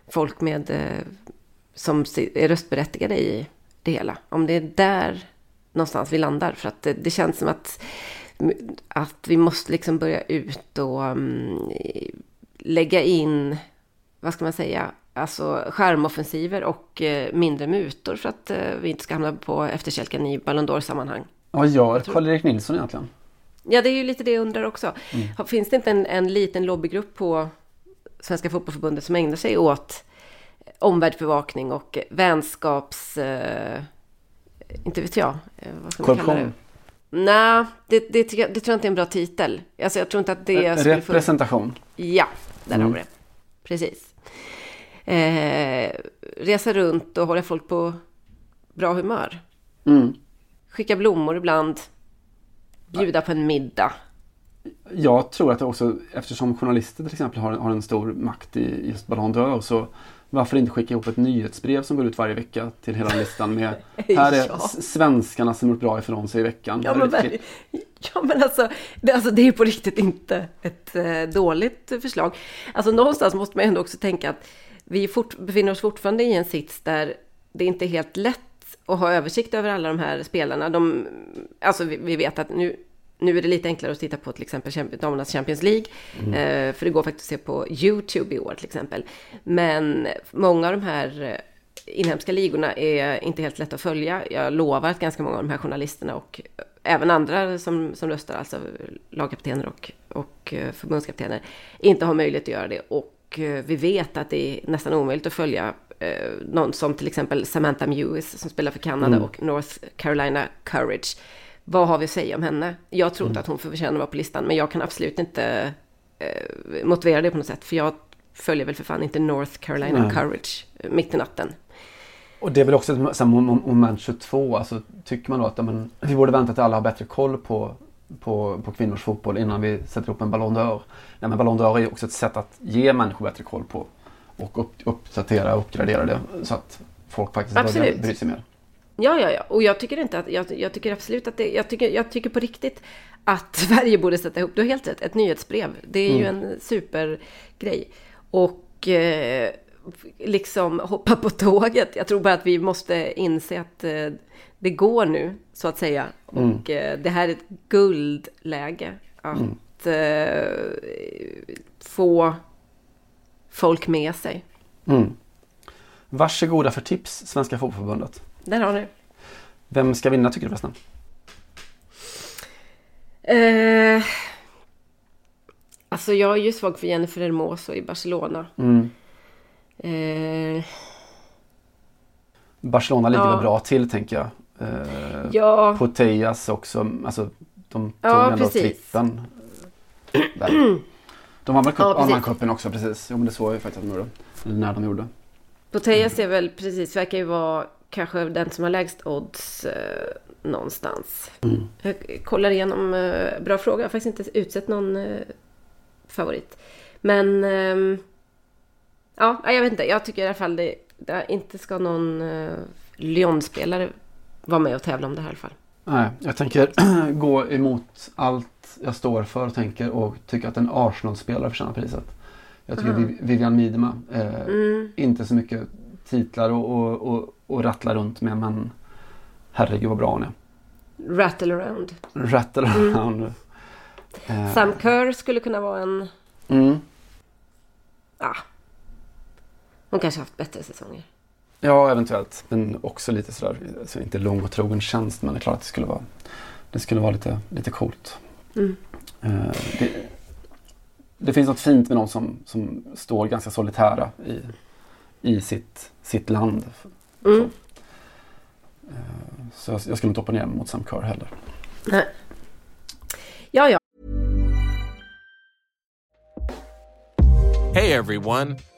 folk med, eh, som är röstberättigade i det hela. Om det är där någonstans vi landar. För att det, det känns som att, att vi måste liksom börja ut och um, lägga in, vad ska man säga, alltså skärmoffensiver och eh, mindre mutor för att eh, vi inte ska hamna på efterkälken i Ballon d'Or-sammanhang. Vad gör Karl-Erik Nilsson egentligen? Ja, det är ju lite det jag undrar också. Har- Finns det inte en, en liten lobbygrupp på Svenska Fotbollförbundet som ägnar sig åt omvärldsbevakning och vänskaps... Eh, inte vet jag. Eh, vad ska man kalla det? Korruption? Nej, det, det, jag- det tror jag inte är en bra titel. Alltså, jag tror inte att det skulle få... Representation? Ja, där har vi det. Precis. Eh, resa runt och hålla folk på bra humör. Mm. Skicka blommor ibland. Bjuda på en middag. Jag tror att också, eftersom journalister till exempel har, har en stor makt i just Ballon d'Or så varför inte skicka ihop ett nyhetsbrev som går ut varje vecka till hela listan med [laughs] här är Ja. svenskarna som gjort bra ifrån sig i veckan. Ja men, klipp. ja, men alltså, det, alltså, det är på riktigt inte ett eh, dåligt förslag. Alltså någonstans måste man ändå också tänka att vi fort, befinner oss fortfarande i en sits där det inte är helt lätt att ha översikt över alla de här spelarna. De, alltså vi, vi vet att nu, nu är det lite enklare att titta på till exempel damernas Champions League. Eh, för det går faktiskt att se på YouTube i år till exempel. Men många av de här eh, inhemska ligorna är inte helt lätta att följa. Jag lovar att ganska många av de här journalisterna och även andra som, som röstar, alltså lagkaptener och, och eh, förbundskaptener, inte har möjlighet att göra det. Och eh, vi vet att det är nästan omöjligt att följa eh, någon som till exempel Samantha Mewis som spelar för Kanada och North Carolina Courage. Vad har vi att säga om henne? Jag tror inte att hon förtjänar att vara på listan, men jag kan absolut inte eh, motivera det på något sätt, för jag följer väl för fan inte North Carolina Nej. Courage eh, mitt i natten. Och det är väl också ett moment 22. Alltså, tycker man då att ja, men, vi borde vänta till alla har bättre koll på, på, på kvinnors fotboll innan vi sätter upp en Ballon d'Or. Nej, men Ballon d'Or är också ett sätt att ge människor bättre koll på och upp, uppdatera och uppgradera det så att folk faktiskt börjar Absolut. bry sig mer. Ja, ja, ja. Och jag tycker inte att, jag, jag tycker absolut att det, jag tycker, jag tycker på riktigt att [laughs] Sverige borde sätta ihop, du har helt rätt, ett nyhetsbrev. Det är ju en supergrej. Och eh, liksom hoppa på tåget. Jag tror bara att vi måste inse att eh, det går nu, så att säga. Och eh, det här är ett guldläge att eh, få folk med sig. Mm. Varsågoda för tips, Svenska Fotbollförbundet. Där har ni Vem ska vinna tycker du förresten? Eh, alltså jag är ju svag för Jennifer Hermoso i Barcelona. Mm. Eh, Barcelona ligger Ja. väl bra till tänker jag. Eh, ja, Putellas också, alltså de tog Ja, ändå trippen. De vann väl Ja, cup, precis. ja, cupen också precis. Jo men det såg jag ju faktiskt att de gjorde. Eller när de gjorde. Putellas är väl precis, verkar ju vara kanske den som har lägst odds eh, någonstans. Mm. Jag kollar igenom, eh, bra fråga, jag har faktiskt inte utsett någon eh, favorit. Men, ehm, ja, jag vet inte, jag tycker i alla fall det, det inte ska någon eh, Lyon-spelare vara med och tävla om det här i alla fall. Nej, jag tänker [clears throat] gå emot allt jag står för och tänker och tycker att en Arsenal-spelare förtjänar priset. Jag tycker. Viv- Vivian Miedema, eh, Mm. inte så mycket titlar och, och, och, och rattla runt med men herregud vad bra hon är. Rattle around. Rattle around. Eh, Sam Kerr skulle kunna vara en... mm. Ja. Hon kanske haft bättre säsonger. Ja, eventuellt. Men också lite sådär, alltså inte lång och trogen tjänst men det är klart att det skulle vara, det skulle vara lite, lite coolt. Mm. Eh, det, det finns något fint med någon som, som står ganska solitära i, i sitt, sitt land. Mm. Eh, Så jag, jag skulle inte opponera mig mot Sam Kerr heller. Nej. Ja, ja. Hey everyone,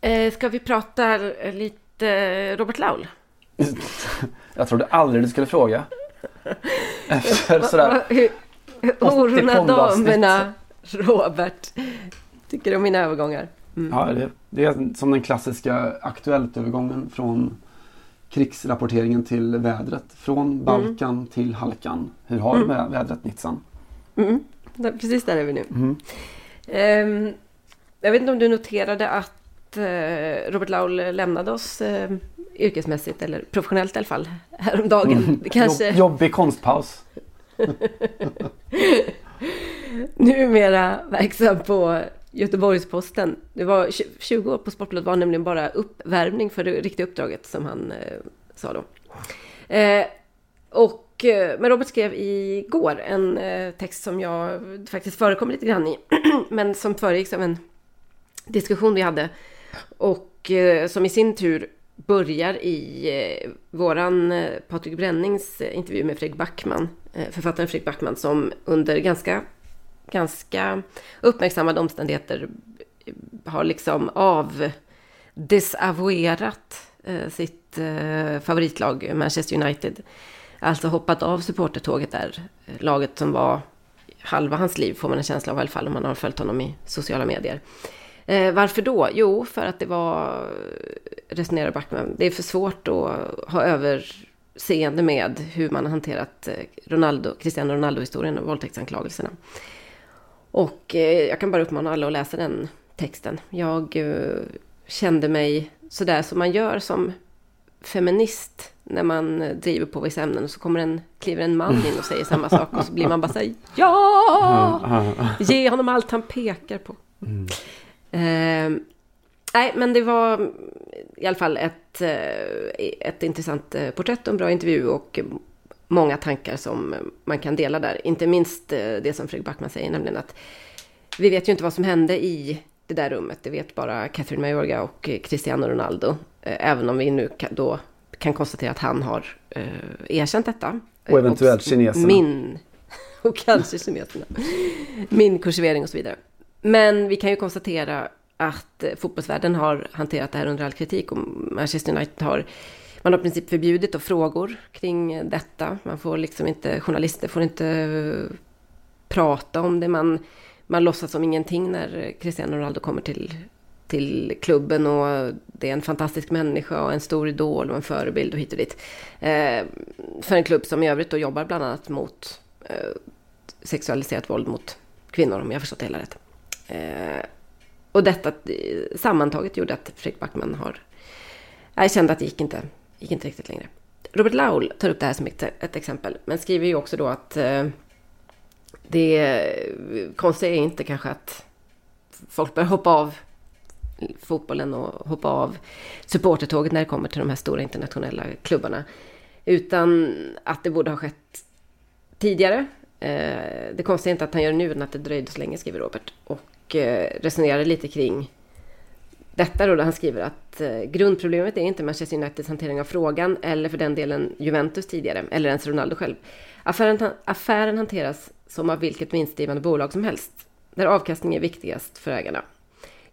Eh, ska vi prata lite Robert Laul? [laughs] Jag trodde aldrig du skulle fråga. [laughs] Efter sådär. Hur- hur- 80 Hororna pondavsnitt. damerna, Robert. Tycker du om mina övergångar? Ja, det, det är som den klassiska Aktuellt-övergången från krigsrapporteringen till vädret. Från Balkan till Halkan. Hur har du med vädret Nitsan? Mm. Precis där är vi nu. Mm. Ehm, jag vet inte om du noterade att eh, Robert Laul lämnade oss eh, yrkesmässigt, eller professionellt i alla fall, häromdagen. Det kanske Jobb, jobbig konstpaus. [laughs] numera verksam på Göteborgs-Posten. Det var tj- 20 år på Sportbladet var nämligen bara uppvärmning för det riktiga uppdraget som han eh, sa då. Eh, och, eh, men Robert skrev igår en eh, text som jag faktiskt förekommer lite grann i, [clears throat] men som föregicks av en diskussion vi hade. Och eh, som i sin tur börjar i eh, våran eh, Patrik Brännings eh, intervju med Fredrik Backman, eh, författaren Fredrik Backman, som under ganska, ganska uppmärksammade omständigheter eh, har liksom avdesavouerat sitt favoritlag Manchester United. Alltså hoppat av supportertåget där, laget som var halva hans liv får man en känsla av i alla fall om man har följt honom i sociala medier. Eh, varför då? Jo, för att det var, resonerar Backman, det är för svårt att ha överseende med hur man har hanterat eh, Ronaldo, Cristiano Ronaldo-historien och våldtäktsanklagelserna. Och eh, jag kan bara uppmana alla att läsa den texten. Jag eh, kände mig sådär som man gör som feminist när man eh, driver på vissa ämnen och så kommer en, kliver en man in och säger samma [laughs] sak och så blir man bara såhär ja! Ge honom allt han pekar på. Eh, nej, men det var i alla fall ett, eh, ett intressant eh, porträtt och en bra intervju och många tankar som man kan dela där. Inte minst eh, det som Fredrik Backman säger, nämligen att vi vet ju inte vad som hände i det där rummet. Det vet bara Catherine Mayorga och Cristiano Ronaldo. Även om vi nu då kan konstatera att han har eh, erkänt detta. Och eventuellt Och kineserna. Min, [laughs] och kanske kineserna. Min kursivering och så vidare. Men vi kan ju konstatera att eh, fotbollsvärlden har hanterat det här under all kritik och Manchester United har man har i princip förbjudit då frågor kring detta. Man får liksom inte, journalister får inte eh, prata om det. Man, man låtsas som ingenting när Cristiano Ronaldo kommer till, till klubben och det är en fantastisk människa och en stor idol och en förebild och hit och dit. Eh, för en klubb som i övrigt då jobbar bland annat mot eh, sexualiserat våld mot kvinnor, om jag förstått det hela rätt. Eh, och detta eh, sammantaget gjorde att Fredrik Backman har... Jag kände att det gick inte, gick inte riktigt längre. Robert Laul tar upp det här som ett, ett exempel, men skriver ju också då att eh, det konstiga är inte kanske att folk börjar hoppa av fotbollen och hoppa av supportertåget när det kommer till de här stora internationella klubbarna. Utan att det borde ha skett tidigare. Eh, det konstiga är inte att han gör det nu, utan att det dröjde så länge, skriver Robert. Och Eh, resonerade lite kring detta då, där han skriver att eh, grundproblemet är inte Manchester Uniteds hantering av frågan, eller för den delen Juventus tidigare, eller ens Ronaldo själv. Affären, affären hanteras som av vilket vinstdrivande bolag som helst, där avkastning är viktigast för ägarna.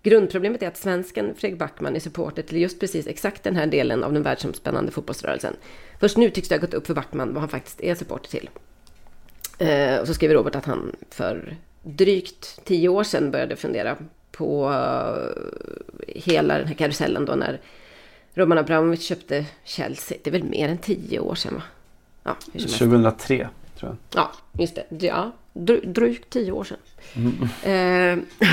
Grundproblemet är att svensken Fredrik Backman är supporter till just precis exakt den här delen av den världsomspännande fotbollsrörelsen. Först nu tycks det ha gått upp för Backman vad han faktiskt är supporter till. Eh, och så skriver Robert att han för drygt tio år sedan började fundera på uh, hela den här karusellen då när Roman Abramovic köpte Chelsea. Det är väl mer än tio år sedan va? Ja, 2003 tror jag. Ja, just det. Ja, drygt tio år sedan. Mm. Eh,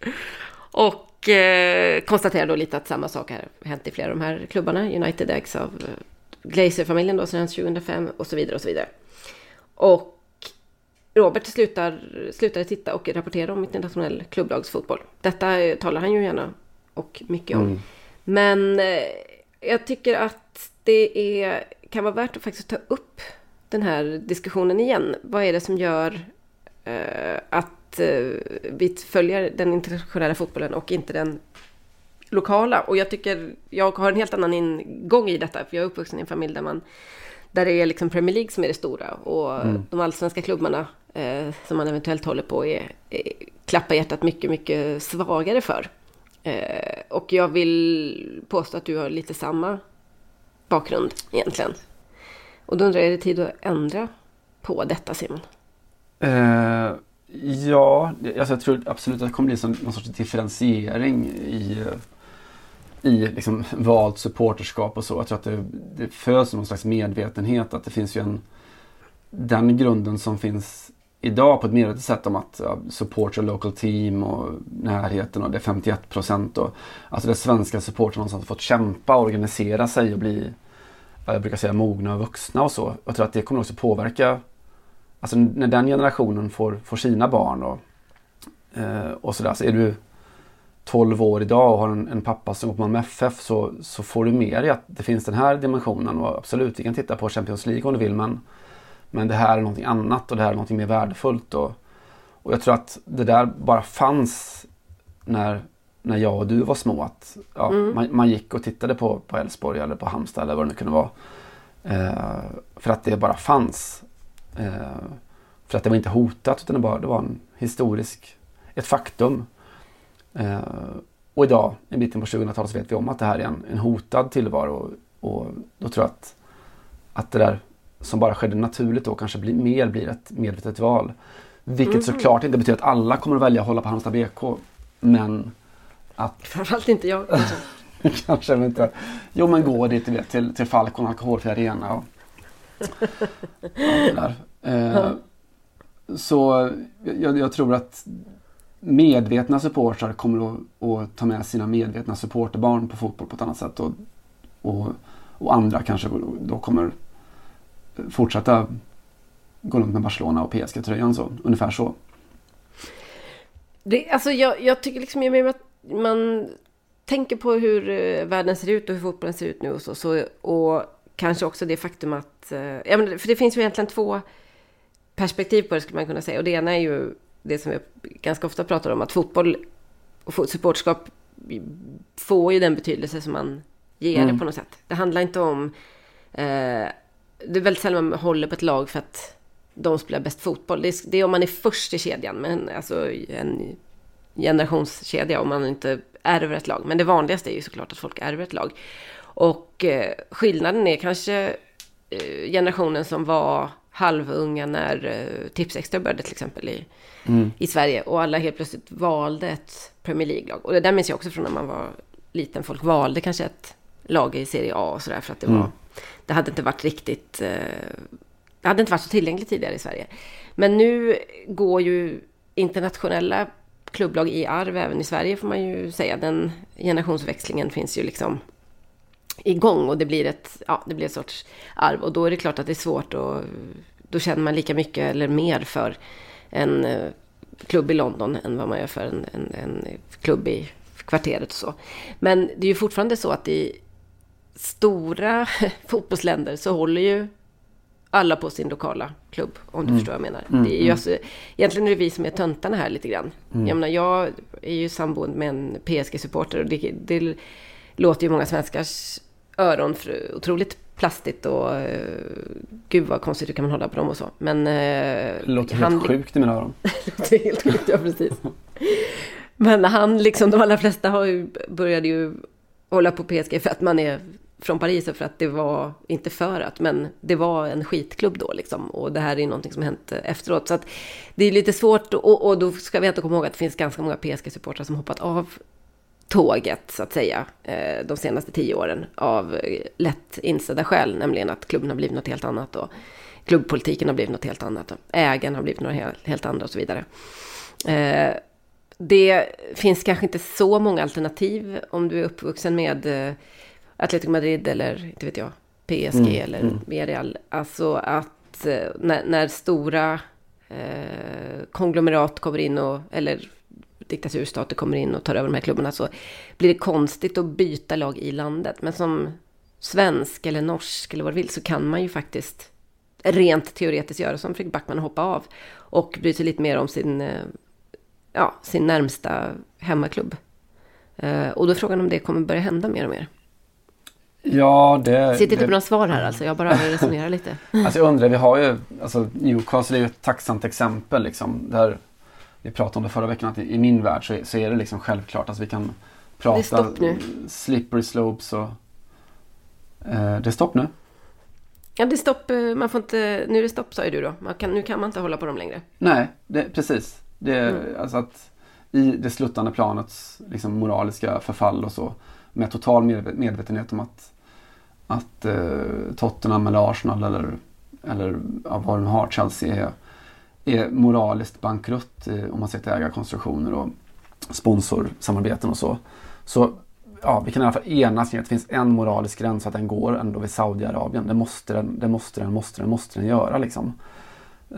[laughs] och eh, konstaterar då lite att samma sak har hänt i flera av de här klubbarna. United ägs av eh, Glazer-familjen då sedan 2005 och så vidare och så vidare. Och Robert slutar, slutade titta och rapportera om internationell klubblagsfotboll. Detta talar han ju gärna och mycket om. Mm. Men eh, jag tycker att det är, kan vara värt att faktiskt ta upp den här diskussionen igen. Vad är det som gör eh, att eh, vi följer den internationella fotbollen och inte den lokala? Och jag tycker, jag har en helt annan ingång i detta, för jag är uppvuxen i en familj där man där det är liksom Premier League som är det stora och mm. de allsvenska klubbarna eh, som man eventuellt håller på är, är klappa hjärtat mycket, mycket svagare för. Eh, och jag vill påstå att du har lite samma bakgrund egentligen. Och då undrar jag, är det tid att ändra på detta Simon? Eh, ja, alltså jag tror absolut att det kommer bli någon sorts differentiering i, i liksom valt supporterskap och så. Jag tror att det, det föds någon slags medvetenhet att det finns ju en den grunden som finns idag på ett medvetet sätt om att ja, support local team och närheten och det är 51 procent. Alltså det svenska supportrarna som har fått kämpa och organisera sig och bli, jag brukar säga mogna och vuxna och så. Jag tror att det kommer också påverka, alltså när den generationen får, får sina barn och, eh, och sådär. Så är du 12 år idag och har en, en pappa som går på Malmö FF så, så får du mer i att det finns den här dimensionen och absolut, vi kan titta på Champions League om du vill men men det här är någonting annat och det här är någonting mer värdefullt. Och, och jag tror att det där bara fanns när, när jag och du var små. Att, ja, mm. man, man, gick och tittade på, på Elfsborg eller på Halmstad eller vad det nu kunde vara. Eh, för att det bara fanns. Eh, för att det var inte hotat utan det, bara, det var en historisk, ett faktum. Eh, och idag, en bit in på 2000-talet, så vet vi om att det här är en, en hotad tillvaro. Och, och då tror jag att, att det där som bara skedde naturligt då kanske blir, mer blir ett medvetet val. Vilket mm. såklart inte betyder att alla kommer att välja att hålla på Halmstad BK. Men att... [laughs] Framförallt inte jag kanske. [laughs] kanske inte. Jo men gå dit vet, till, till Falcon alkoholfri arena och [laughs] allt det där. Eh, så jag, jag, tror att medvetna supportrar kommer att, att, ta med sina medvetna supporterbarn på fotboll på ett annat sätt. Och, och, och andra kanske då kommer fortsätta gå runt med Barcelona och PSG-tröjan så. Ungefär så. Det, alltså jag, jag tycker liksom mer att man tänker på hur eh, världen ser ut och hur fotbollen ser ut nu och så. så och kanske också det faktum att... Eh, ja, men för det finns ju egentligen två perspektiv på det skulle man kunna säga. Och det ena är ju det som vi ganska ofta pratar om. Att fotboll och supportskap får ju den betydelse som man ger mm. det på något sätt. Det handlar inte om eh, det är väldigt sällan man håller på ett lag för att de spelar bäst fotboll. Det är, det är om man är först i kedjan, men alltså en generationskedja om man inte ärver ett lag. Men det vanligaste är ju såklart att folk ärver ett lag. Och eh, skillnaden är kanske eh, generationen som var halvunga när eh, Tipsextra började till exempel i, mm. i Sverige. Och alla helt plötsligt valde ett Premier League-lag. Och det där minns jag också från när man var liten. Folk valde kanske ett lag i Serie A och sådär för att det mm. var det hade inte varit riktigt... Eh, det hade inte varit så tillgängligt tidigare i Sverige. Men nu går ju internationella klubblag i arv även i Sverige får man ju säga. Den generationsväxlingen finns ju liksom igång och det blir ett, ja, det blir ett sorts arv. Och då är det klart att det är svårt och då känner man lika mycket eller mer för en eh, klubb i London än vad man gör för en, en, en klubb i kvarteret och så. Men det är ju fortfarande så att i stora [laughs] fotbollsländer så håller ju alla på sin lokala klubb, om du mm. förstår vad jag menar. Mm. Det är ju mm. alltså, egentligen är det vi som är töntarna här lite grann. Mm. Jag menar, jag är ju samboende med en PSG-supporter och det, det, låter ju många svenskars öron otroligt plastigt och uh, gud vad konstigt, hur kan man hålla på dem och så. Men... Uh, det låter helt sjukt i mina öron. [laughs] det låter helt sjukt, ja precis. [laughs] Men han, liksom de allra flesta har ju, började ju hålla på PSG för att man är från Paris och för att det var, inte för att, men det var en skitklubb då liksom. Och det här är någonting som hänt efteråt. Så att det är lite svårt och, och då ska vi inte komma ihåg att det finns ganska många PSG-supportrar som hoppat av tåget, så att säga, eh, de senaste tio åren av eh, lätt insedda skäl, nämligen att klubben har blivit något helt annat och klubbpolitiken har blivit något helt annat och ägaren har blivit något helt andra och så vidare. Eh, det finns kanske inte så många alternativ om du är uppvuxen med Atletico Madrid eller, inte vet jag, PSG mm, eller mm. Alltså att när, när stora eh, konglomerat kommer in och, eller diktaturstater kommer in och tar över de här klubbarna så blir det konstigt att byta lag i landet. Men som svensk eller norsk eller vad du vill så kan man ju faktiskt rent teoretiskt göra som Fredrik Backman och hoppa av och bry sig lite mer om sin, eh, ja, sin närmsta hemmaklubb. Eh, och då är frågan om det kommer börja hända mer och mer. Ja, det... Sitter inte på några svar här alltså, jag bara [laughs] resonerar lite. alltså jag undrar, vi har ju, alltså Newcastle är ju ett tacksamt exempel liksom. Där vi pratade om det förra veckan, att i min värld så är, så är det liksom självklart att vi kan prata är slippery slopes och... Eh, det är stopp nu? Ja, det är stopp. Eh, man får inte... Nu är det stopp, sa ju du då. Kan, nu kan man inte hålla på dem längre. Nej, det, precis. Det, mm. alltså att i det sluttande planets liksom, moraliska förfall och så med total medvetenhet om att, att eh, Tottenham eller Arsenal eller, eller ja, vad de har, Chelsea är är moraliskt bankrutt eh, om man ser till ägarkonstruktioner och sponsorsamarbeten och så. Så ja, vi kan i alla fall enas kring att det finns en moralisk gräns att den går ändå vid Saudiarabien. Det måste den, det måste den, måste den, måste den göra liksom.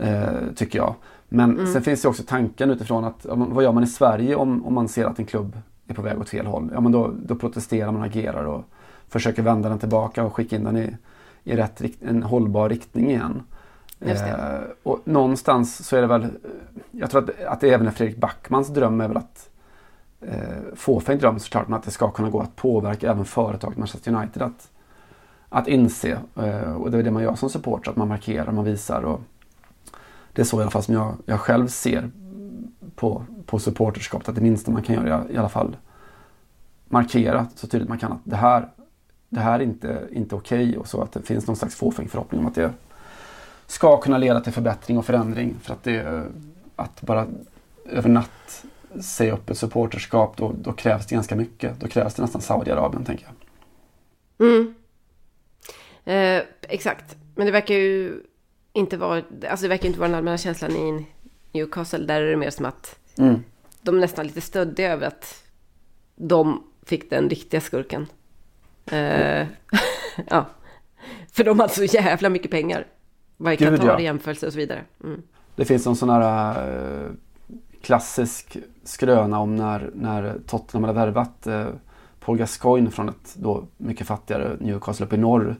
Eh, tycker jag. Men mm. sen finns det också tanken utifrån att vad gör man i Sverige om, om man ser att en klubb är på väg åt fel håll? Ja men då, då protesterar man, agerar och försöker vända den tillbaka och skicka in den i, i rätt, en hållbar riktning igen. Eh, och någonstans så är det väl, eh, jag tror att, att det även är Fredrik Backmans dröm är väl att eh, fåfäng dröm såklart, men att det ska kunna gå att påverka även företaget Manchester United att, att inse. Eh, och det är det man gör som supporter, att man markerar, man visar. Och det är så i alla fall som jag, jag själv ser på, på supporterskapet, att det minsta man kan göra i alla fall markera så tydligt man kan att det här, det här är inte, inte okej okay och så att det finns någon slags fåfäng förhoppning om att det ska kunna leda till förbättring och förändring. För att, det, att bara över natt säga upp ett supporterskap, då, då krävs det ganska mycket. Då krävs det nästan Saudiarabien, tänker jag. Mm. Eh, exakt. Men det verkar ju inte vara, alltså det verkar inte vara den allmänna känslan i Newcastle. Där är det mer som att mm. de är nästan lite stöddiga över att de fick den riktiga skurken. Eh, mm. [laughs] ja. För de har så jävla mycket pengar. Vad är Qatar ja. i jämförelse och så vidare. Mm. Det finns en sån här eh, klassisk skröna om när, när Tottenham hade värvat eh, Paul Gascoigne från ett då mycket fattigare Newcastle uppe i norr.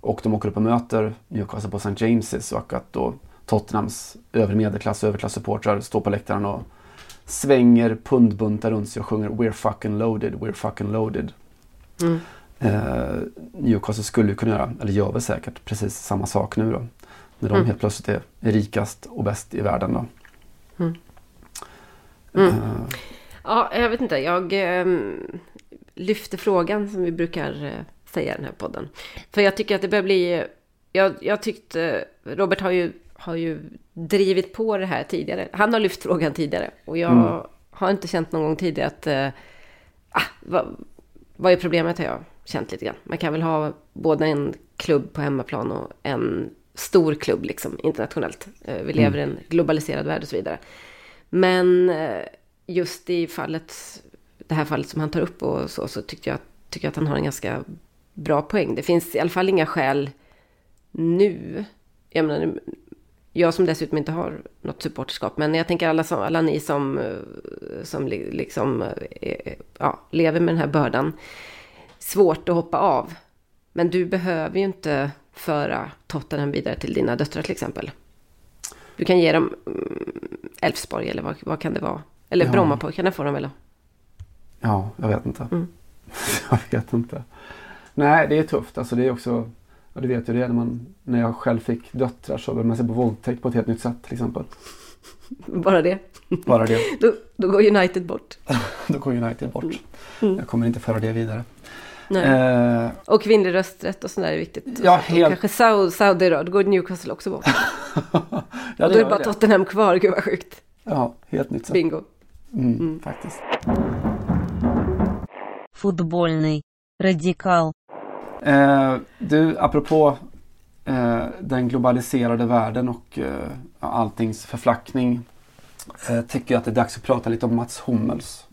Och de åker upp och möter Newcastle på St. James's och att då Tottenhams övre medelklass och överklass-supportrar står på läktaren och svänger pundbuntar runt sig och sjunger We're fucking loaded, we're fucking loaded. Mm. Eh, Newcastle skulle ju kunna göra, eller gör väl säkert, precis samma sak nu då. När de mm. helt plötsligt är, rikast och bäst i världen. Då. Mm. Mm. Uh. Ja, jag vet inte. Jag eh, lyfter frågan som vi brukar eh, säga i den här podden. För jag tycker att det börjar bli... Jag, jag tyckte... Robert har ju, har ju drivit på det här tidigare. Han har lyft frågan tidigare. Och jag mm. har inte känt någon gång tidigare att... Eh, ah, vad, vad är problemet har jag känt lite grann. Man kan väl ha både en klubb på hemmaplan och en stor klubb liksom, internationellt. Eh, vi lever mm. i en globaliserad värld och så vidare. Men eh, just i fallet, det här fallet som han tar upp och så, så tycker jag, tycker jag att han har en ganska bra poäng. Det finns i alla fall inga skäl nu. Jag menar, jag som dessutom inte har något supporterskap, men jag tänker alla, som, alla ni som, eh, som liksom, ja, lever med den här bördan. Svårt att hoppa av. Men du behöver ju inte föra Tottenham vidare till dina döttrar till exempel. Du kan ge dem mm, Elfsborg eller vad, vad kan det vara? Eller ja. Brommapojkarna får de väl? Ja, jag vet inte. Mm. [laughs] jag vet inte. Nej, det är tufft. Alltså det är också, ja, du vet ju det, när, man, när jag själv fick döttrar så började man se på våldtäkt på ett helt nytt sätt till exempel. [laughs] Bara det. Bara det. [laughs] Då, då går United bort. Då går United bort. Mm. Jag kommer inte föra det vidare. Eh, och kvinnlig rösträtt och sånt där är viktigt. Ja, helt... Och kanske Saud, Saudiarabien, går Newcastle också bort. [laughs] ja, det och då är det bara det. Tottenham kvar, gud vad sjukt. Ja, helt nytt. Så. Bingo. Mm, mm. Faktiskt. Fotbollny. Radikal. Eh, du, apropå eh, den globaliserade världen och eh, alltings förflackning. Eh, tycker jag att det är dags att prata lite om Mats Hummels.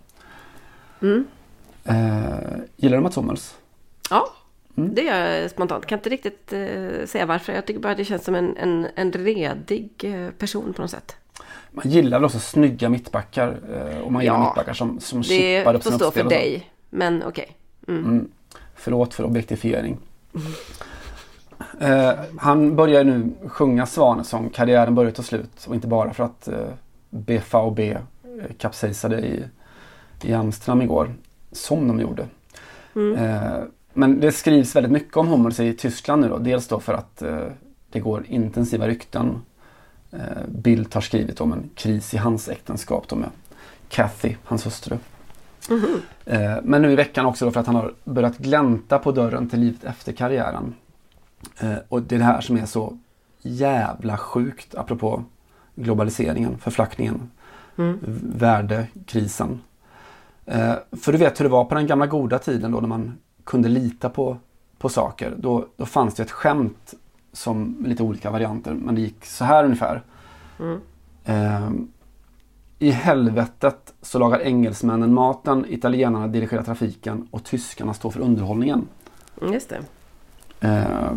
Mm. Eh, gillar du Mats Hummels? Ja, Mm. det gör jag spontant. Kan inte riktigt eh, säga varför. Jag tycker bara att det känns som en, en, en redig eh, person på något sätt. Man gillar väl också snygga mittbackar eh, och man gillar Ja, mittbackar som, som Det chippar upp får sina stå uppspel för och så. dig. Men okej. Mm. Mm. Förlåt för objektifiering. Eh, han börjar nu sjunga Svanesång. Karriären börjar ta slut. Och inte bara för att eh, BVB eh, kapsejsade i, i Amsterdam igår. Som de gjorde. Mm. Eh, men det skrivs väldigt mycket om Hummels i Tyskland nu då. Dels då för att eh, det går intensiva rykten. Eh, Bildt har skrivit om en kris i hans äktenskap då med Kathy, hans hustru. Mhm. Eh, Men nu i veckan också då för att han har börjat glänta på dörren till livet efter karriären. Eh, Och det är det här som är så jävla sjukt apropå globaliseringen, förflackningen, Mm. värdekrisen. Eh, För du vet hur det var på den gamla goda tiden då när man kunde lita på, på saker. Då, då fanns det ett skämt som lite olika varianter men det gick så här ungefär. Mm. Eh, I helvetet så lagar engelsmännen maten, italienarna dirigerar trafiken och tyskarna står för underhållningen. Mm, Just det. Eh,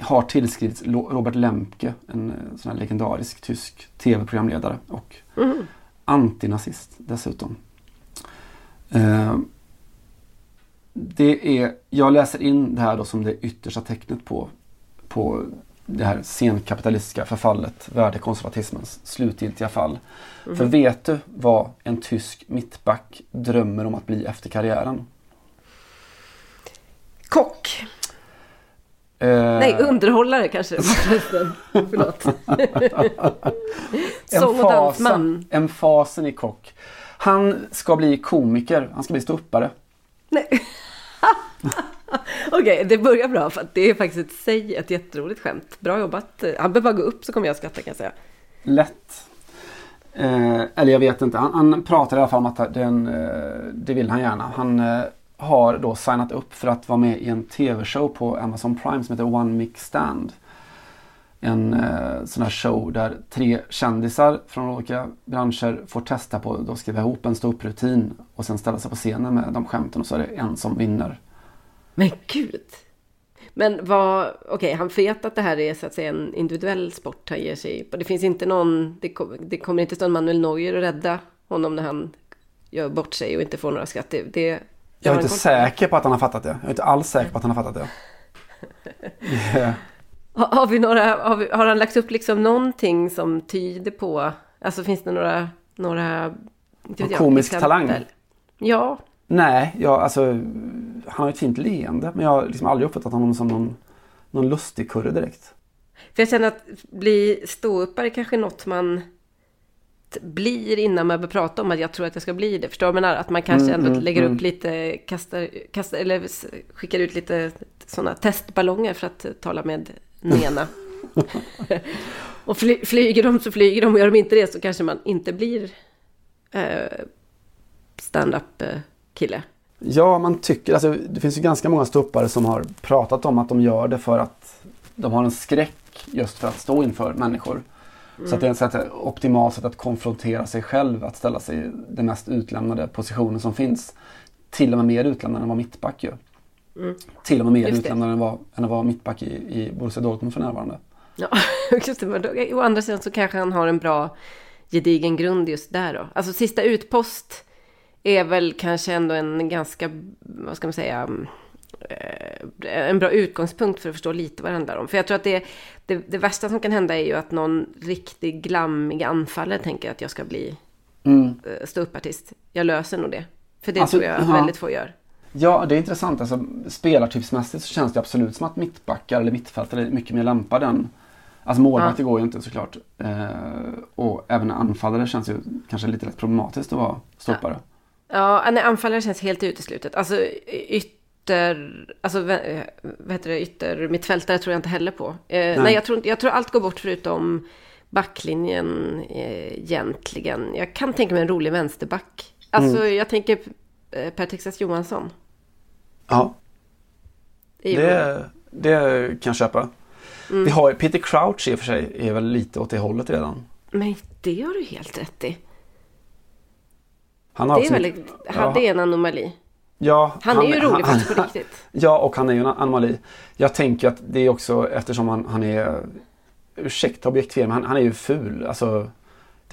har tillskrivits Robert Lemke, en eh, sån här legendarisk tysk tv-programledare och Mhm. antinazist dessutom. Eh, det är, jag läser in det här då som det yttersta tecknet på, på det här senkapitalistiska förfallet, värdekonservatismens slutgiltiga fall. Mhm. För vet du vad en tysk mittback drömmer om att bli efter karriären? Kock. Eh, Nej, underhållare kanske. [laughs] Förlåt. Sång och dansman. Emfasen i kock. Han ska bli komiker, han ska bli ståuppare. Nej. [laughs] Okej, det börjar bra för att det är faktiskt ett säg ett jätteroligt skämt. Bra jobbat. Han behöver bara gå upp så kommer jag skratta kan jag säga. Lätt. Eh, eller jag vet inte. Han, han pratar i alla fall om att den, eh, det vill han gärna. Han eh, har då signat upp för att vara med i en tv-show på Amazon Prime som heter One Mix Stand. En eh, sån här show där tre kändisar från olika branscher får testa på att skriva ihop en ståupprutin och sen ställa sig på scenen med de skämten och så är det en som vinner. Men gud. Men vad, okej, han vet att det här är så att säga en individuell sport han ger sig på. Det finns inte någon, det, kom, det kommer inte stå en Manuel Neuer och rädda honom när han gör bort sig och inte får några skratt. Det, det, Jag är inte säker på att han har fattat det. Jag är inte alls säker på att han har fattat det. [laughs] Det- Har, har, vi några, har, vi, har han lagt upp liksom någonting som tyder på, alltså finns det några, några jag, komisk exempel? talang? Ja, Nej, jag, alltså, han har ett fint leende men jag har liksom aldrig uppfattat honom som någon, någon lustig kurre direkt. för jag känner att bli ståuppare kanske är något man blir innan man börjar prata om att jag tror att jag ska bli det. Förstår du menar? Att man kanske Mm, ändå mm, lägger mm. upp lite, kastar, kastar, eller skickar ut lite sådana testballonger för att tala med Nena. [laughs] och fly, flyger de så flyger de och gör de inte det så kanske man inte blir eh, stand-up eh, kille. Ja, man tycker, alltså, det finns ju ganska många ståuppare som har pratat om att de gör det för att de har en skräck just för att stå inför människor. Så att det är ett sätt, optimalt sätt att konfrontera sig själv, att ställa sig i den mest utlämnade positionen som finns. Till och med mer utlämnad än vad mittback gör. Mm. Till och med mer utlämnad än vad, än att vara mittback i, i Borussia Dortmund för närvarande. Ja, [laughs] just det. Men då, å andra sidan så kanske han har en bra gedigen grund just där då. Alltså sista utpost är väl kanske ändå en ganska, vad ska man säga, mm, eh, en bra utgångspunkt för att förstå lite vad det handlar om. För jag tror att det, det, det värsta som kan hända är ju att någon riktig glammig anfallare tänker att jag ska bli Mm. eh, ståuppartist. Jag löser nog det. För det Alltså, tror jag ja. väldigt få gör. Ja, det är intressant. Alltså, spelartypsmässigt så känns det absolut som att mittbackar eller mittfältare är mycket mer lämpade än, Alltså målvakt det går ju inte såklart. Eh, och även anfallare känns ju kanske lite lätt problematiskt att vara stoppare. Ja, nej, anfallare känns helt uteslutet. Alltså ytter... Alltså vad vad heter det? Ytter mittfältare tror jag inte heller på. Eh, nej, jag, tror, jag tror allt går bort förutom backlinjen eh, egentligen. Jag kan tänka mig en rolig vänsterback. Alltså jag tänker eh, Per Texas Johansson. Ja, Det det, det kan jag köpa. Vi har Peter Crouch i och för sig, är väl lite åt det hållet redan. Men det har du helt rätt i. Han har Det är väldigt... Han, det är en anomali. Ja, Han, är ju rolig han- på riktigt. Ja, och han är ju en anomali. Jag tänker att det är också eftersom han, han är, ursäkta objektifiering, men han, han är ju ful. Alltså,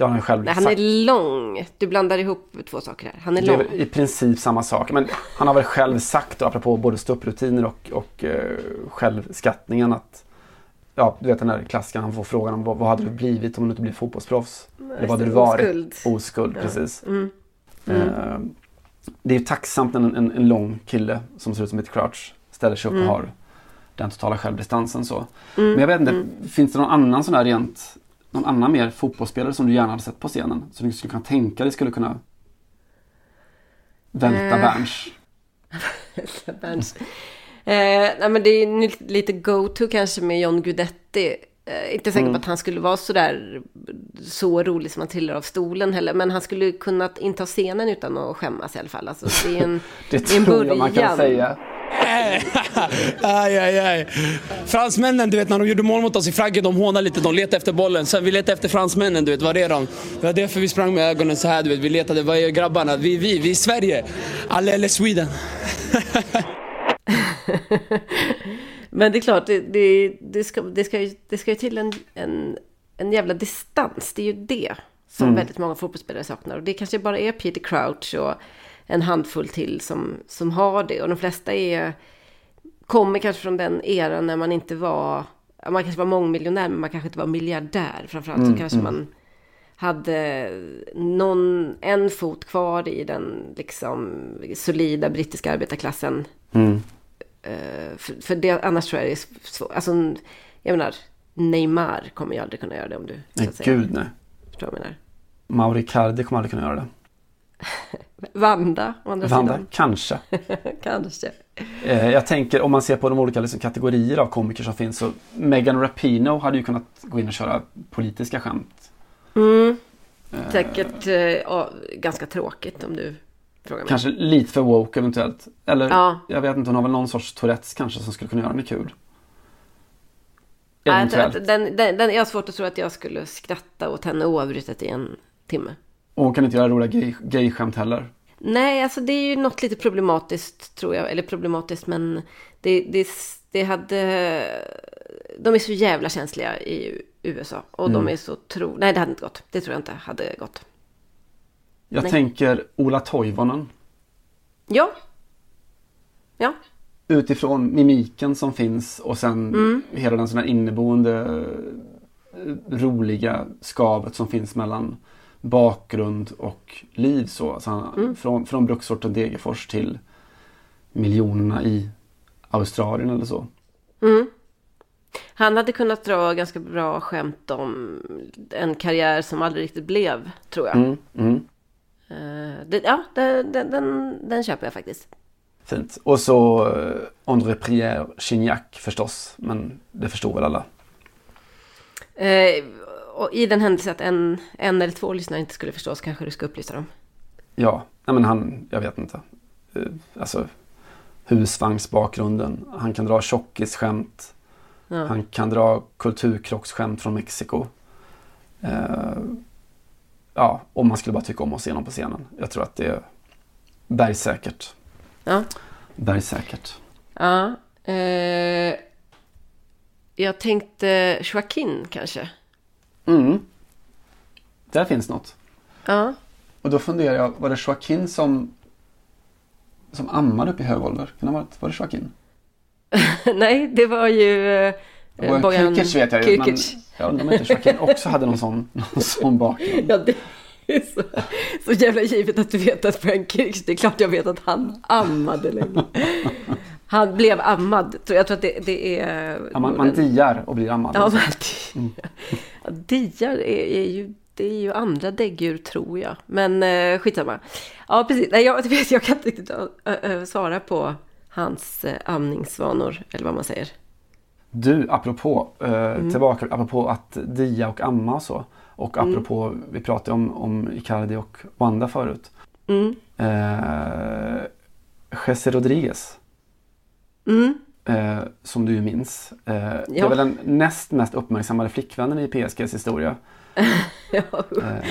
det har han själv Nej, han sagt. är lång. Du blandar ihop två saker här. Han är Det är lång. i princip samma sak. Men han har väl själv sagt, då, apropå både stupprutiner och, och eh, självskattningen, att Ja, du vet den där klassiken, han får frågan om vad, vad hade du blivit om du inte blev fotbollsproffs? Eller vad hade du varit? Oskuld. Oskuld, Ja. precis. Mm. Eh, det är ju tacksamt när en, en, en lång kille som ser ut som ett crouch ställer sig upp Mm. och har den totala självdistansen så. Mm, Men jag vet inte, mm. finns det någon annan sån här rent, någon annan mer fotbollsspelare som du gärna hade sett på scenen? Som du skulle kunna tänka dig skulle kunna välta Eh. Berns? [laughs] Berns. Eh, nej, men det är lite go-to kanske med John Guidetti. Eh, inte säker Mm. på att han skulle vara så där så rolig som han trillar av stolen heller. Men han skulle kunna inta scenen utan att skämmas i alla fall. Alltså, det är en, [laughs] Det är en tror jag man kan början. säga. [laughs] Aj, aj, aj. Fransmännen, du vet när de gjorde mål mot oss i Frankrike, de hånade lite, de letade efter bollen. Sen vi letade efter fransmännen, du vet, vad är de? Det var därför vi sprang med ögonen så här, du vet. Vi letade, vad är grabbarna? Vi, vi, vi är Sverige. Alla eller Sweden. [laughs] Men det är klart, det, det, det, ska, det, ska, ju, det ska ju till en, en, en jävla distans. Det är ju det som Mm. väldigt många fotbollsspelare saknar. Och det kanske bara är Peter Crouch och en handfull till som, som har det. Och de flesta är, kommer kanske från den eran när man inte var... Man kanske var mångmiljonär, men man kanske inte var miljardär. Framförallt Mm, så kanske mm. man hade någon, en fot kvar i den liksom solida brittiska arbetarklassen. Mm. Eh, för, för det, annars tror jag det är svårt. Alltså, jag menar, Neymar kommer ju aldrig kunna göra det om du... Nej, gud nej. Förstår vad jag menar? Mauri Cardi kommer aldrig kunna göra det. [laughs] Vanda, å andra Vanda, sidan. kanske. [laughs] Kanske. Eh, jag tänker om man ser på de olika liksom, kategorier av komiker som finns så Megan Rapinoe hade ju kunnat gå in och köra politiska skämt. Mm. Eh, Säkert eh, ja, ganska tråkigt om du frågar mig. Kanske lite för woke eventuellt. Eller Ja. jag vet inte, hon har väl någon sorts Tourettes kanske som skulle kunna göra det kul. Eventuellt. den, den, den, jag har svårt att tro att jag skulle skratta åt henne oavbrutet i en timme. Och hon kan inte göra roliga gay- gay-skämt heller. Nej, alltså det är ju något lite problematiskt tror jag. Eller problematiskt, men det, det, det hade... De är så jävla känsliga i USA. Och Mm. de är så tro... Nej, det hade inte gått. Det tror jag inte hade gått. Jag Nej. tänker Ola Toivonen. Ja. Ja. Utifrån mimiken som finns och sen Mm. hela den sån inneboende eh, roliga skavet som finns mellan bakgrund och liv. Så. Alltså han, Mm. från, från bruksorten Degerfors till miljonerna i Australien eller så. Mm. Han hade kunnat dra ganska bra skämt om en karriär som aldrig riktigt blev, tror jag. Mm, mm. Eh, det, ja, det, den, den, den köper jag faktiskt. Fint. Och så eh, André Prière Gignac förstås. Men det förstår väl alla. Eh, och i den händelse att en, en eller två lyssnare inte skulle förstå så kanske du ska upplysa dem. Ja, nej men han, jag vet inte. Eh, Alltså husvagnsbakgrunden. Han kan dra tjockisskämt. Ja. Han kan dra kulturkrocksskämt från Mexiko. Eh, ja, om man skulle bara tycka om att se honom på scenen. Jag tror att det är bergsäkert. Ja. Bergsäkert. Ja. Eh, jag tänkte Joaquin kanske. Mm. Där finns något. Ja. Och då funderar jag, var det Joaquin som, som ammade upp i hög ålder? Kan det ha varit, var det Joaquin? [laughs] Nej, det var ju eh, Bojan Kirkic vet jag ju, men Kirkic. jag undrar om inte Joaquin också hade någon sån, [laughs] någon sån bakgrund. Ja, det är så, så jävla givet att du vet att Frank Kirks, det är klart jag vet att han ammade länge. [laughs] Han blev ammad. Jag tror att det, det är... Ja, man, man diar och blir ammad. Ja, alltså. men ja, diar är, är ju... Det är ju andra däggdjur tror jag. Men eh, skitsamma. Ja, precis. Nej, jag, [laughs] vet, jag kan inte riktigt ö, svara på hans eh, amningsvanor, eller vad man säger. Du, apropå, eh, Mm. tillbaka, apropå att dia och amma och så. Och Mm. apropå, vi pratade om, om Icardi och Wanda förut. Mm. Jesse Rodriguez. Mm. Eh, som du ju minns. Eh, Det Ja. är väl den näst mest uppmärksammade flickvännen i PSGs historia. [laughs] ja, Eh,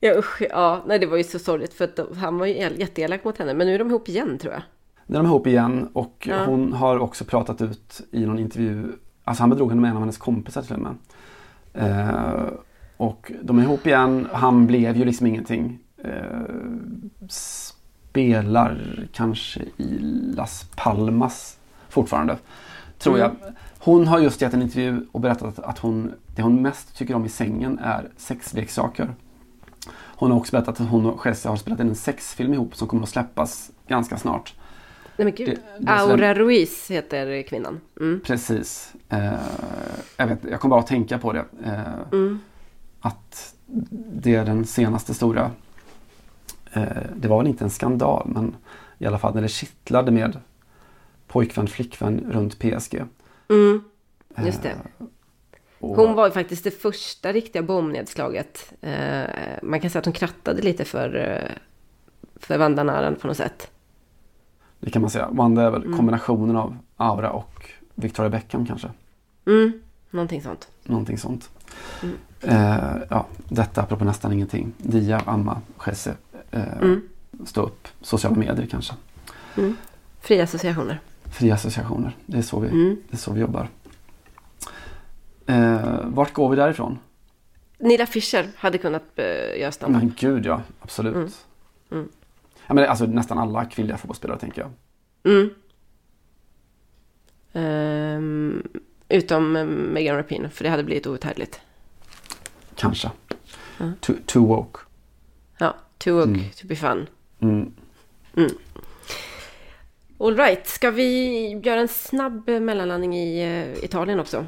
ja, usch, ja, nej det var ju så sorgligt för att de- han var ju el- jätteelak mot henne. Men nu är de ihop igen tror jag. Nu är de ihop igen och Ja. hon har också pratat ut i någon intervju. Alltså han bedrog henne med en av hennes kompisar till och med. Eh, och de är ihop igen. Han blev ju liksom ingenting. Spelar kanske i Las Palmas fortfarande. Tror Mm. jag. Hon har just gett en intervju och berättat att hon, det hon mest tycker om i sängen är sexleksaker. Hon har också berättat att hon och Jesse har spelat in en sexfilm ihop som kommer att släppas ganska snart. Nej men gud. Det- det Aura Ruiz heter kvinnan. Mm. Precis. Eh, jag, vet, jag kommer bara att tänka på det. Eh, Mm. Att det är den senaste stora. Eh, det var väl inte en skandal men i alla fall när det kittlade med pojkvän flickvän runt PSG. Mm. Just det. Hon var ju faktiskt det första riktiga bombnedslaget. Eh, man kan säga att hon krattade lite för, eh, för Vandanaran på något sätt. Det kan man säga. Wanda är väl Mm. kombinationen av Aura och Victoria Beckham kanske. Mm. Någonting sånt. Någonting sånt. Mm. Eh, ja, detta apropå nästan ingenting. Dia, Amma, Jesse. Eh, Mm. Stå upp. Sociala medier kanske. Mm. Fria associationer. Fria associationer. Det är så vi, Mm. det är så vi jobbar. Eh, vart går vi därifrån? Nilla Fischer hade kunnat uh, göra standup. Men gud ja, absolut. Mm. Mm. Ja, men alltså, nästan alla kvinnliga fotbollsspelare tänker jag. Mm. Ehm, utom eh, Megan Rapinoe, för det hade blivit outhärdligt. Kanske. Ja. Too, too woke. Woke Mm. to be fun. Mm. Mm. All right, ska vi göra en snabb mellanlandning i eh, Italien också?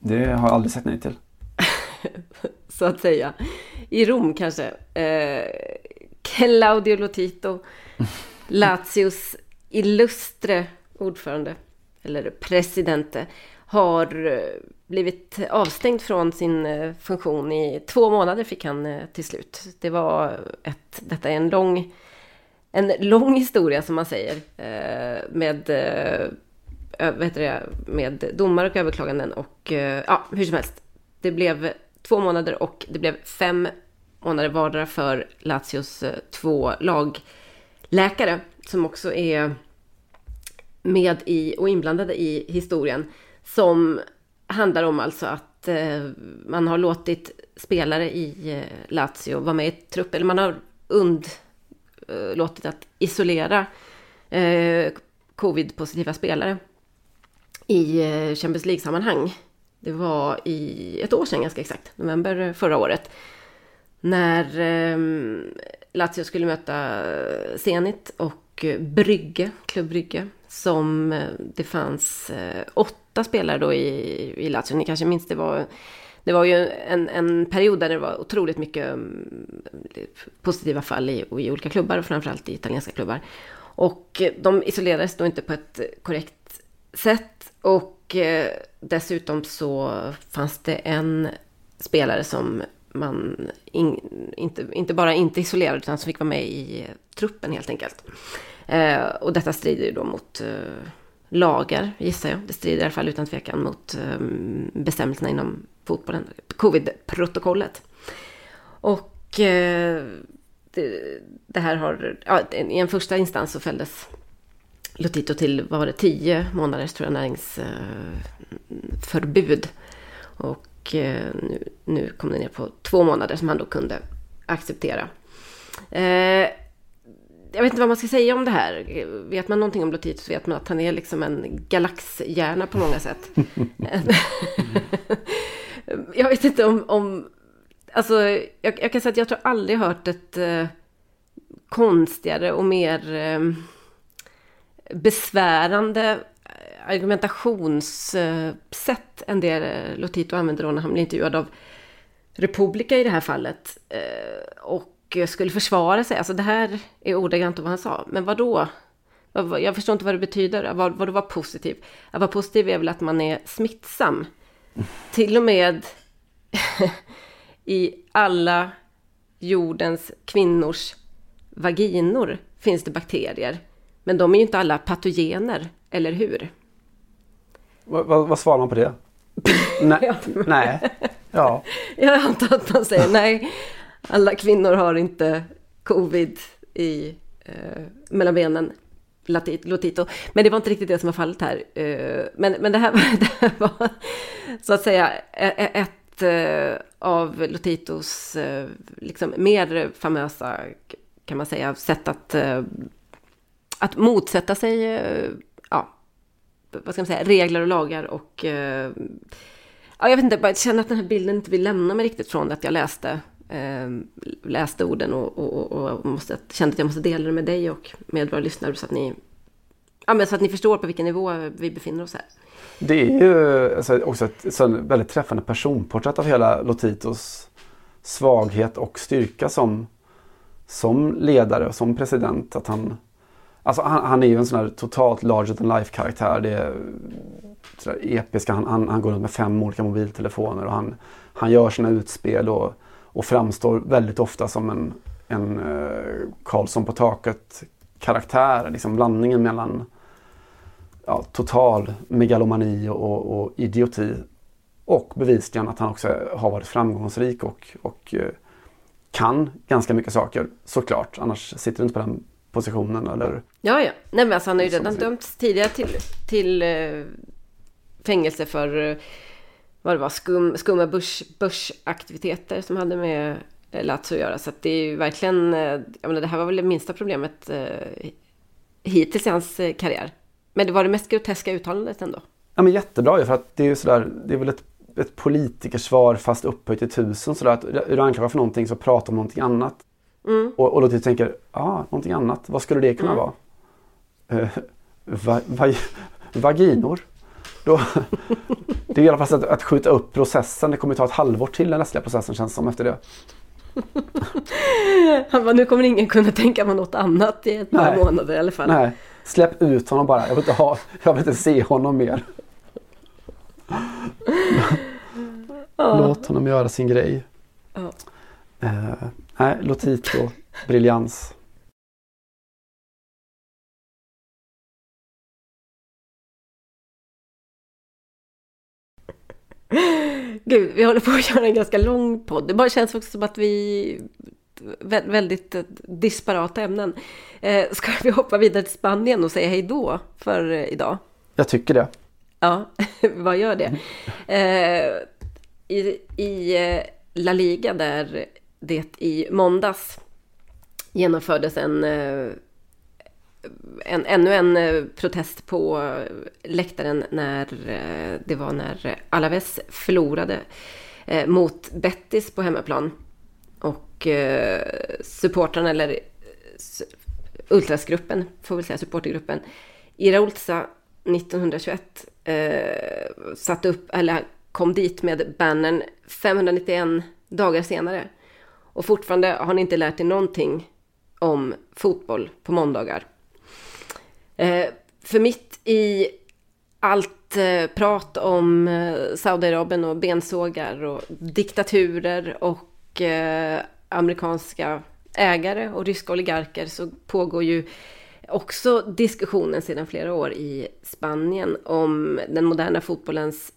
Det har jag aldrig sagt nej till. [laughs] Så att säga. I Rom kanske. Eh, Claudio Lotito, [laughs] Lazios illustre ordförande, eller presidente, har eh, blivit avstängd från sin eh, funktion i två månader fick han eh, till slut. Det var ett, detta är en lång, en lång historia som man säger, eh, med, vad det, med domar och överklaganden och ja, hur som helst. Det blev två månader och det blev fem månader vardera för Lazios två lagläkare som också är med i och inblandade i historien som handlar om alltså att eh, man har låtit spelare i eh, Lazio vara med i trupp, eller man har undlåtit eh, att isolera eh, covid-positiva spelare i eh, Champions League-sammanhang. Det var i ett år sedan ganska exakt, november förra året. När eh, Lazio skulle möta Zenit och eh, Brygge, Klubb Brygge. Som eh, det fanns eh, åtta spelare då i, i Lazio. Ni kanske minns det var det var ju en, en period där det var otroligt mycket mm, positiva fall i, i olika klubbar, och framförallt i italienska klubbar. Och eh, de isolerades då inte på ett korrekt sätt. Och eh, dessutom så fanns det en spelare som man in, inte, inte bara inte isolerade utan som fick vara med i truppen helt enkelt. Eh, och detta strider ju då mot eh, lagar, gissar jag. Det strider i alla fall utan tvekan mot ehm, bestämmelserna inom fotbollen, covid-protokollet. Och eh, det, det här har, ja, i en första instans så fälldes Lotito till, vad var det, tio månaders tror jag, näringsförbud. Eh, Och eh, nu, nu kom det ner på två månader som han då kunde acceptera. Eh, jag vet inte vad man ska säga om det här. Vet man någonting om Lotito så vet man att han är liksom en galaxhjärna på många sätt. [laughs] jag vet inte om... om alltså, jag, jag kan säga att jag tror aldrig hört ett eh, konstigare och mer... Eh, besvärande eh, argumentationssätt eh, än det eh, Lotito använder då när han blir intervjuad av Republika i det här fallet. Eh, och skulle försvara sig. Alltså det här är ordagrant vad han sa. Men vad då? Jag förstår inte vad det betyder. Vad, var positiv? Att vara positiv är väl att man är smittsam. [laughs] Till och med [laughs] i alla jordens kvinnors vaginor finns det bakterier. Men de är ju inte alla patogener, eller hur? Vad, vad, vad svarar man på det? nej. [laughs] nej. Ja. Jag antar att man säger nej. Alla kvinnor har inte covid i eh, mellan benen. Lotito. Men det var inte riktigt det som var fallet här. Eh, men, men det, här, [laughs] det här var så att säga ett eh, av Lotitos eh, liksom mer famösa kan man säga sätt att, att motsätta sig ja, vad ska man säga, regler och lagar och ja, jag vet inte, jag känner att den här bilden inte vill lämna mig riktigt från det att jag läste Ehm, läste orden och, och, och måste, kände att jag måste dela det med dig och med våra lyssnare så att ni, ja, men så att ni förstår på vilken nivå vi befinner oss här. Det är ju alltså, också ett, ett väldigt träffande personporträtt av hela Lotitos svaghet och styrka som, som ledare och som president. Att han, alltså han, han är ju en sån här totalt larger than life karaktär. Det är sådär episka. Han, han, han går runt med fem olika mobiltelefoner och han, han gör sina utspel och, och framstår väldigt ofta som en, en uh, Karlsson på taket karaktär. Liksom blandningen mellan ja, total megalomani och, och, idioti. Och bevisligen att han också har varit framgångsrik och, och eh, kan ganska mycket saker såklart. Annars sitter du inte på den positionen eller... Ja, ja. Nej, men alltså, han har ju redan dömts tidigare till, till uh, fängelse för uh, vad det var, skum, skumma börs, börsaktiviteter som hade med Lazio att göra. Så att det är ju verkligen, jag menar, det här var väl det minsta problemet hittills i hans karriär. Men det var det mest groteska uttalandet ändå. Ja men jättebra ju för att det är ju sådär, det är väl ett, ett politikersvar fast upphöjt till tusen sådär. Att är du anklagad för någonting så pratar om någonting annat. Mm. Och, och då du tänker, ja ah, någonting annat, vad skulle det kunna mm. vara? Uh, va, va, vaginor? Då, det är i alla fall att, att skjuta upp processen. Det kommer ta ett halvår till den rättsliga processen känns som efter det. [laughs] Han bara, nu kommer ingen kunna tänka på något annat i ett par månader i alla fall. Nej. Släpp ut honom bara. Jag vill inte, ha, jag vill inte se honom mer. Låt honom göra sin grej. Ja. Uh, nej, Lotito, briljans. Gud, vi håller på att [laughs] göra en ganska lång podd. Det bara känns också som att vi väldigt eh, disparata ämnen. Eh, ska vi hoppa vidare till Spanien och säga hej då för eh, idag? Jag tycker det. Ja, [laughs] vad gör det? I, I La Liga där det i måndags genomfördes en, en, ännu en eh, protest på eh, läktaren när eh, det var när Alaves förlorade mot Bettis på hemmaplan. Och eh, supportrarna, eller ultrasgruppen, får vi säga supportergruppen, Iraultsa 1921 eh, satte upp, eller kom dit med bannern 591 dagar senare. Och fortfarande har ni inte lärt er någonting om fotboll på måndagar. Eh, för mitt i allt eh, prat om eh, Saudiarabien och bensågar och diktaturer och eh, amerikanska ägare och ryska oligarker så pågår ju också diskussionen sedan flera år i Spanien om den moderna fotbollens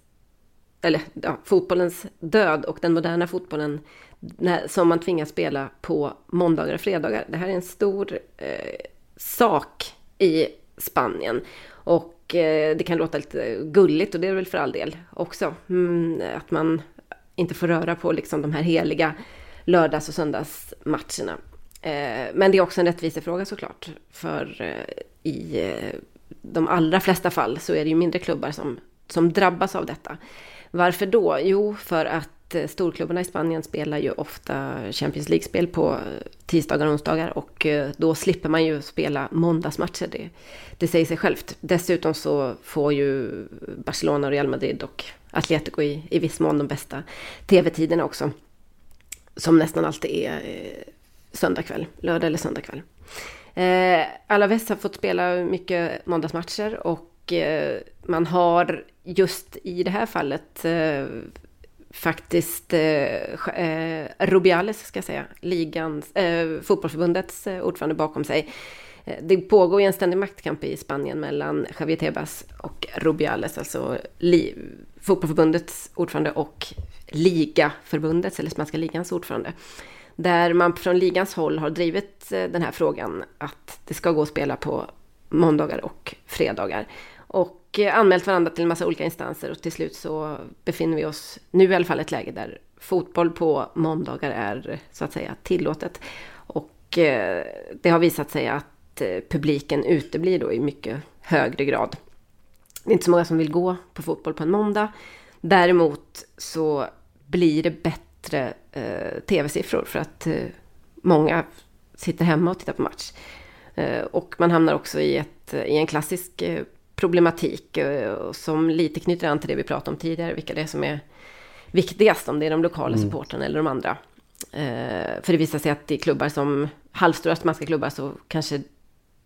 eller ja, fotbollens död och den moderna fotbollen som man tvingas spela på måndagar och fredagar. Det här är en stor eh, sak i Spanien. Och eh, det kan låta lite gulligt och det är det väl för all del också. Mm, att man inte får röra på liksom de här heliga lördags och söndagsmatcherna. Eh, men det är också en rättvisefråga såklart. För eh, i eh, de allra flesta fall så är det ju mindre klubbar som, som drabbas av detta. Varför då? Jo, för att att eh, storklubbarna i Spanien spelar ju ofta Champions League-spel på eh, tisdagar och onsdagar och eh, då slipper man ju spela måndagsmatcher. Det, det säger sig självt. Dessutom så får ju Barcelona, Real Madrid och Atletico i, i viss mån de bästa tv-tiderna också. Som nästan alltid är söndag kväll, lördag eller söndag kväll. Eh, Alaves har fått spela mycket måndagsmatcher och eh, man har just i det här fallet eh, faktiskt eh, eh Rubiales, ska jag säga, ligans, eh, fotbollförbundets eh, ordförande bakom sig. Eh, det pågår ju en ständig maktkamp i Spanien mellan Javier Tebas och Rubiales, alltså li, fotbollförbundets ordförande och ligaförbundets, eller spanska ligans ordförande. Där man från ligans håll har drivit eh, den här frågan att det ska gå att spela på måndagar och fredagar. Och och eh, anmält varandra till en massa olika instanser och till slut så befinner vi oss nu i alla fall i ett läge där fotboll på måndagar är så att säga tillåtet. Och eh, det har visat sig att eh, publiken uteblir då i mycket högre grad. Det är inte så många som vill gå på fotboll på en måndag. Däremot så blir det bättre bättre eh, tv-siffror för att eh, många sitter hemma och tittar på match. Eh, och man hamnar också i, ett, i en klassisk eh, problematik eh, som lite knyter an till det vi pratade om tidigare, vilka det är som är viktigast, om det är de lokala mm. supportrarna eller de andra. Eh, för det visar sig att i klubbar som halvstora spanska klubbar så kanske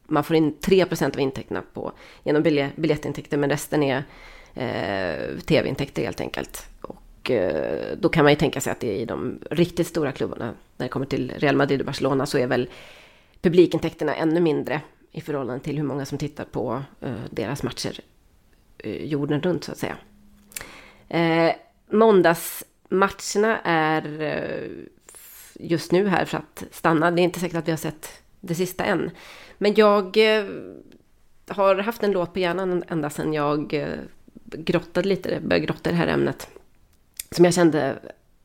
man får in 3% av intäkterna på, genom biljettintäkter, men resten är eh, tv-intäkter helt enkelt. Och eh, då kan man ju tänka sig att det är i de riktigt stora klubbarna, när det kommer till Real Madrid och Barcelona, så är väl publikintäkterna ännu mindre i förhållande till hur många som tittar på eh, deras matcher eh, jorden runt, så att säga. Eh, måndagsmatcherna är eh, just nu här för att stanna. Det är inte säkert att vi har sett det sista än. Men jag eh, har haft en låt på hjärnan ända sedan jag grottade lite, började grotta i det här ämnet som jag kände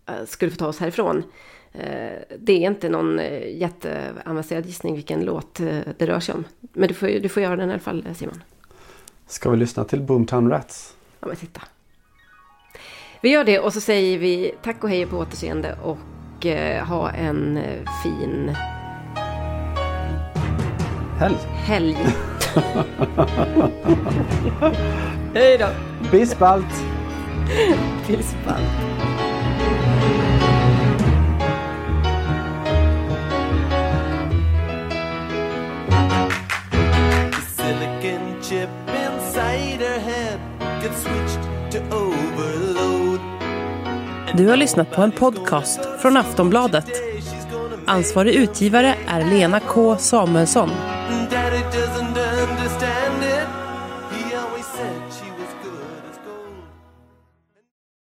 eh, skulle få ta oss härifrån. Eh, det är inte någon eh, jätteavancerad gissning vilken låt det rör sig om. Men du får, du får göra den i alla fall Simon. Ska vi lyssna till Boomtown Rats? Ja men titta. Vi gör det och så säger vi tack och hej på återseende och ha en fin helg. Helg. [laughs] hej då. Bis bald. Tills bald. Du har lyssnat på en podcast från Aftonbladet. Ansvarig utgivare är Lena K Samuelsson.